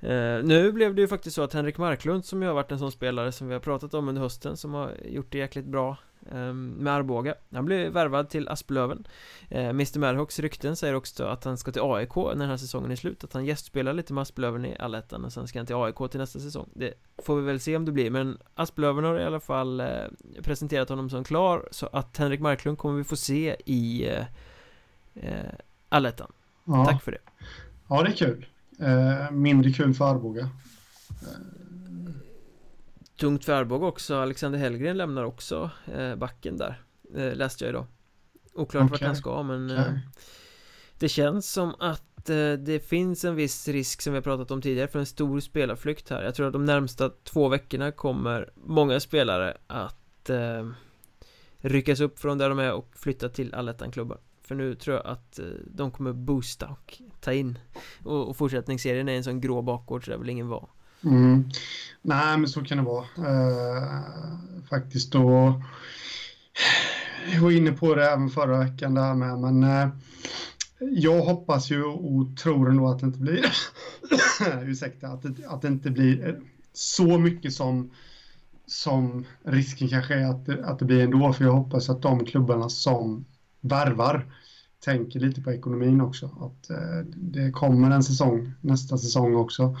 Eh, nu blev det ju faktiskt så att Henrik Marklund som ju har varit en sån spelare som vi har pratat om under hösten som har gjort det jäkligt bra eh, med Arboga Han blev värvad till Asplöven. Eh, Mr Madhawks rykten säger också att han ska till AIK när den här säsongen är slut Att han gästspelar lite med Asplöven i Allettan och sen ska han till AIK till nästa säsong. Det får vi väl se om det blir men Asplöven har i alla fall eh, presenterat honom som klar Så att Henrik Marklund kommer vi få se i eh, eh, Allettan Ja. Tack för det ja, det är kul. Eh, mindre kul för Arboga. Tungt för Arboga också, Alexander Hellgren lämnar också eh, backen där eh, Läste jag idag Oklart vart Okej. han ska men eh, Okej. Det känns som att eh, det finns en viss risk som vi har pratat om tidigare för en stor spelarflykt här Jag tror att de närmsta två veckorna kommer många spelare att eh, Ryckas upp från där de är och flytta till allettan-klubbar för nu tror jag att eh, de kommer boosta och ta in Och, och fortsättningsserien är en sån grå bakgård så det vill ingen vara Mm. Nej, men så kan det vara. Eh, faktiskt då. Jag var inne på det även förra veckan där med, men eh, jag hoppas ju och tror ändå att det inte blir, ursäkta, att det, att det inte blir så mycket som, som risken kanske är att det, att det blir ändå, för jag hoppas att de klubbarna som värvar tänker lite på ekonomin också, att eh, det kommer en säsong, nästa säsong också.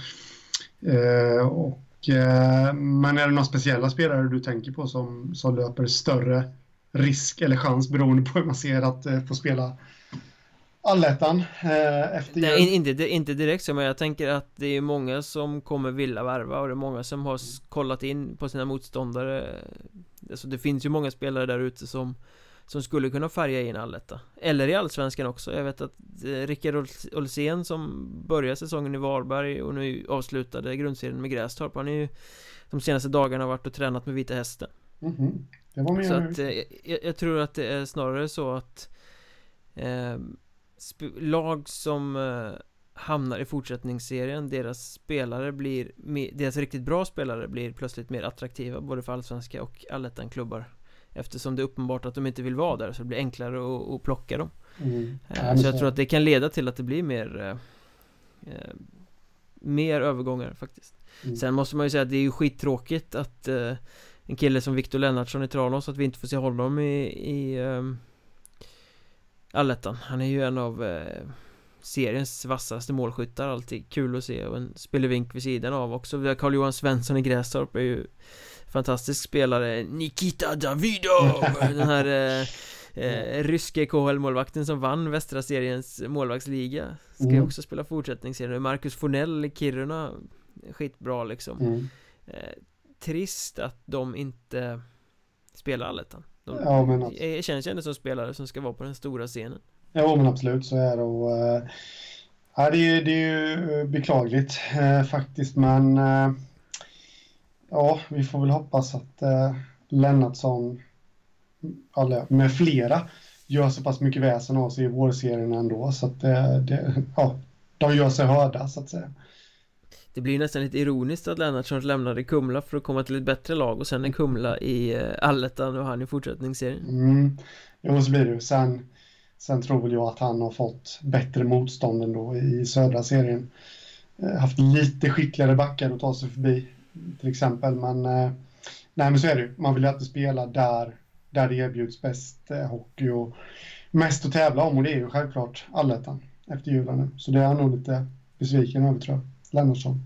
Eh, och, eh, men är det några speciella spelare du tänker på som, som löper större risk eller chans beroende på hur man ser att eh, få spela allettan eh, efter Nej, in- inte, inte direkt så, men jag tänker att det är många som kommer vilja värva och det är många som har kollat in på sina motståndare. Alltså det finns ju många spelare där ute som Som skulle kunna färga in alletta Eller i Allsvenskan också. Jag vet att eh, Rickard Ols- Olsén som började säsongen i Varberg och nu avslutade grundserien med Grästorp Han är ju De senaste dagarna varit och tränat med Vita Hästen. Mhm. Det var så att eh, jag, jag tror att det är snarare så att eh, Lag som eh, hamnar i fortsättningsserien Deras spelare blir Deras riktigt bra spelare blir plötsligt mer attraktiva Både för allsvenska och allettan-klubbar Eftersom det är uppenbart att de inte vill vara där så det blir enklare att, att plocka dem. Mm. Eh, så jag tror att det kan leda till att det blir mer eh, Mer övergångar faktiskt. Mm. Sen måste man ju säga att det är ju skittråkigt att eh, En kille som Viktor Lennartsson i Tranås att vi inte får se honom i, i um, Allettan. Han är ju en av seriens vassaste målskyttar. Alltid kul att se och en spelevink vid sidan av också. Vi har Carl-Johan Svensson i Grästorp är ju Fantastisk spelare Nikita Davidov! Den här eh, eh, ryske KHL-målvakten som vann västra seriens målvaktsliga. Ska mm. också spela fortsättningsserien. Marcus Fornell i Kiruna Skitbra liksom. Mm. eh, Trist att de inte spelar allettan. De ja, men är, känns ändå som spelare som ska vara på den stora scenen. Ja men absolut så är det. Och äh, ja, det, är, det är ju beklagligt äh, faktiskt. Men äh, ja vi får väl hoppas att äh, Lennartsson alla, med flera gör så pass mycket väsen av sig i vårserien ändå så att det, det, ja, de gör sig hörda så att säga. Det blir nästan lite ironiskt att Lennartsson lämnade Kumla för att komma till ett bättre lag och sen är Kumla i eh, allettan och han i fortsättningsserien. Mm, jo, så blir det sen, sen tror väl jag att han har fått bättre motstånd ändå i södra serien. Eh, haft lite skickligare backar att ta sig förbi till exempel, men eh, nej, men så är det ju. Man vill ju alltid spela där där det erbjuds bäst eh, hockey och mest att tävla om och det är ju självklart allettan efter julen nu. Så det är jag nog lite besviken över tror jag, Lennartsson.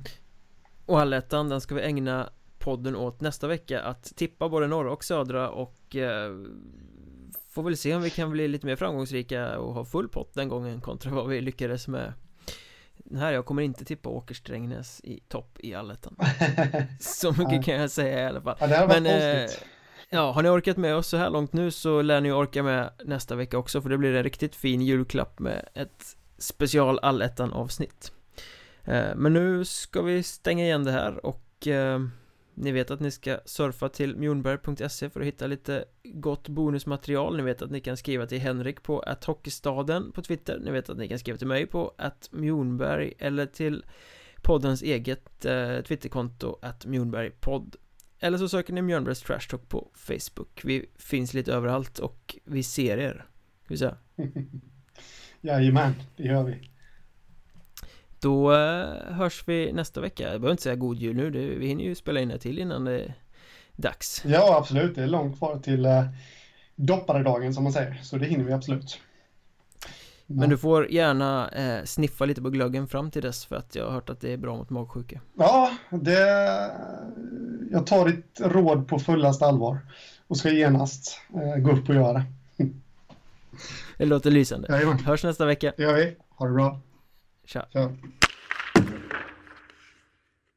Och allettan, den ska vi ägna podden åt nästa vecka att tippa både norra och södra och eh, får väl se om vi kan bli lite mer framgångsrika och ha full pott den gången kontra vad vi lyckades med här, jag kommer inte tippa Åker Strängnäs i topp i allettan. Så mycket kan jag säga i alla fall. Ja, det Men eh, Ja, har ni orkat med oss så här långt nu så lär ni orka med nästa vecka också för det blir en riktigt fin julklapp med ett special allettan avsnitt eh, Men nu ska vi stänga igen det här och eh, ni vet att ni ska surfa till mjornberg.se för att hitta lite gott bonusmaterial. Ni vet att ni kan skriva till Henrik på att Hockeystaden på Twitter. Ni vet att ni kan skriva till mig på att Mjornberg eller till poddens eget eh, Twitterkonto att Mjornbergpodd eller så söker ni Mjörnbergs Trash Talk på Facebook. Vi finns lite överallt och vi ser er. Ska vi säga Jajamän, det gör vi. Då eh, hörs vi nästa vecka Jag behöver inte säga god jul nu det, Vi hinner ju spela in det till innan det är dags Ja absolut, det är långt kvar till eh, dopparedagen som man säger Så det hinner vi absolut men du får gärna eh, sniffa lite på glöggen fram till dess för att jag har hört att det är bra mot magsjuka. Ja, det... Jag tar ditt råd på fullast allvar och ska genast eh, gå upp och göra det. det låter lysande. Jajamän. Hörs nästa vecka. Det gör vi. Ha det bra. 行。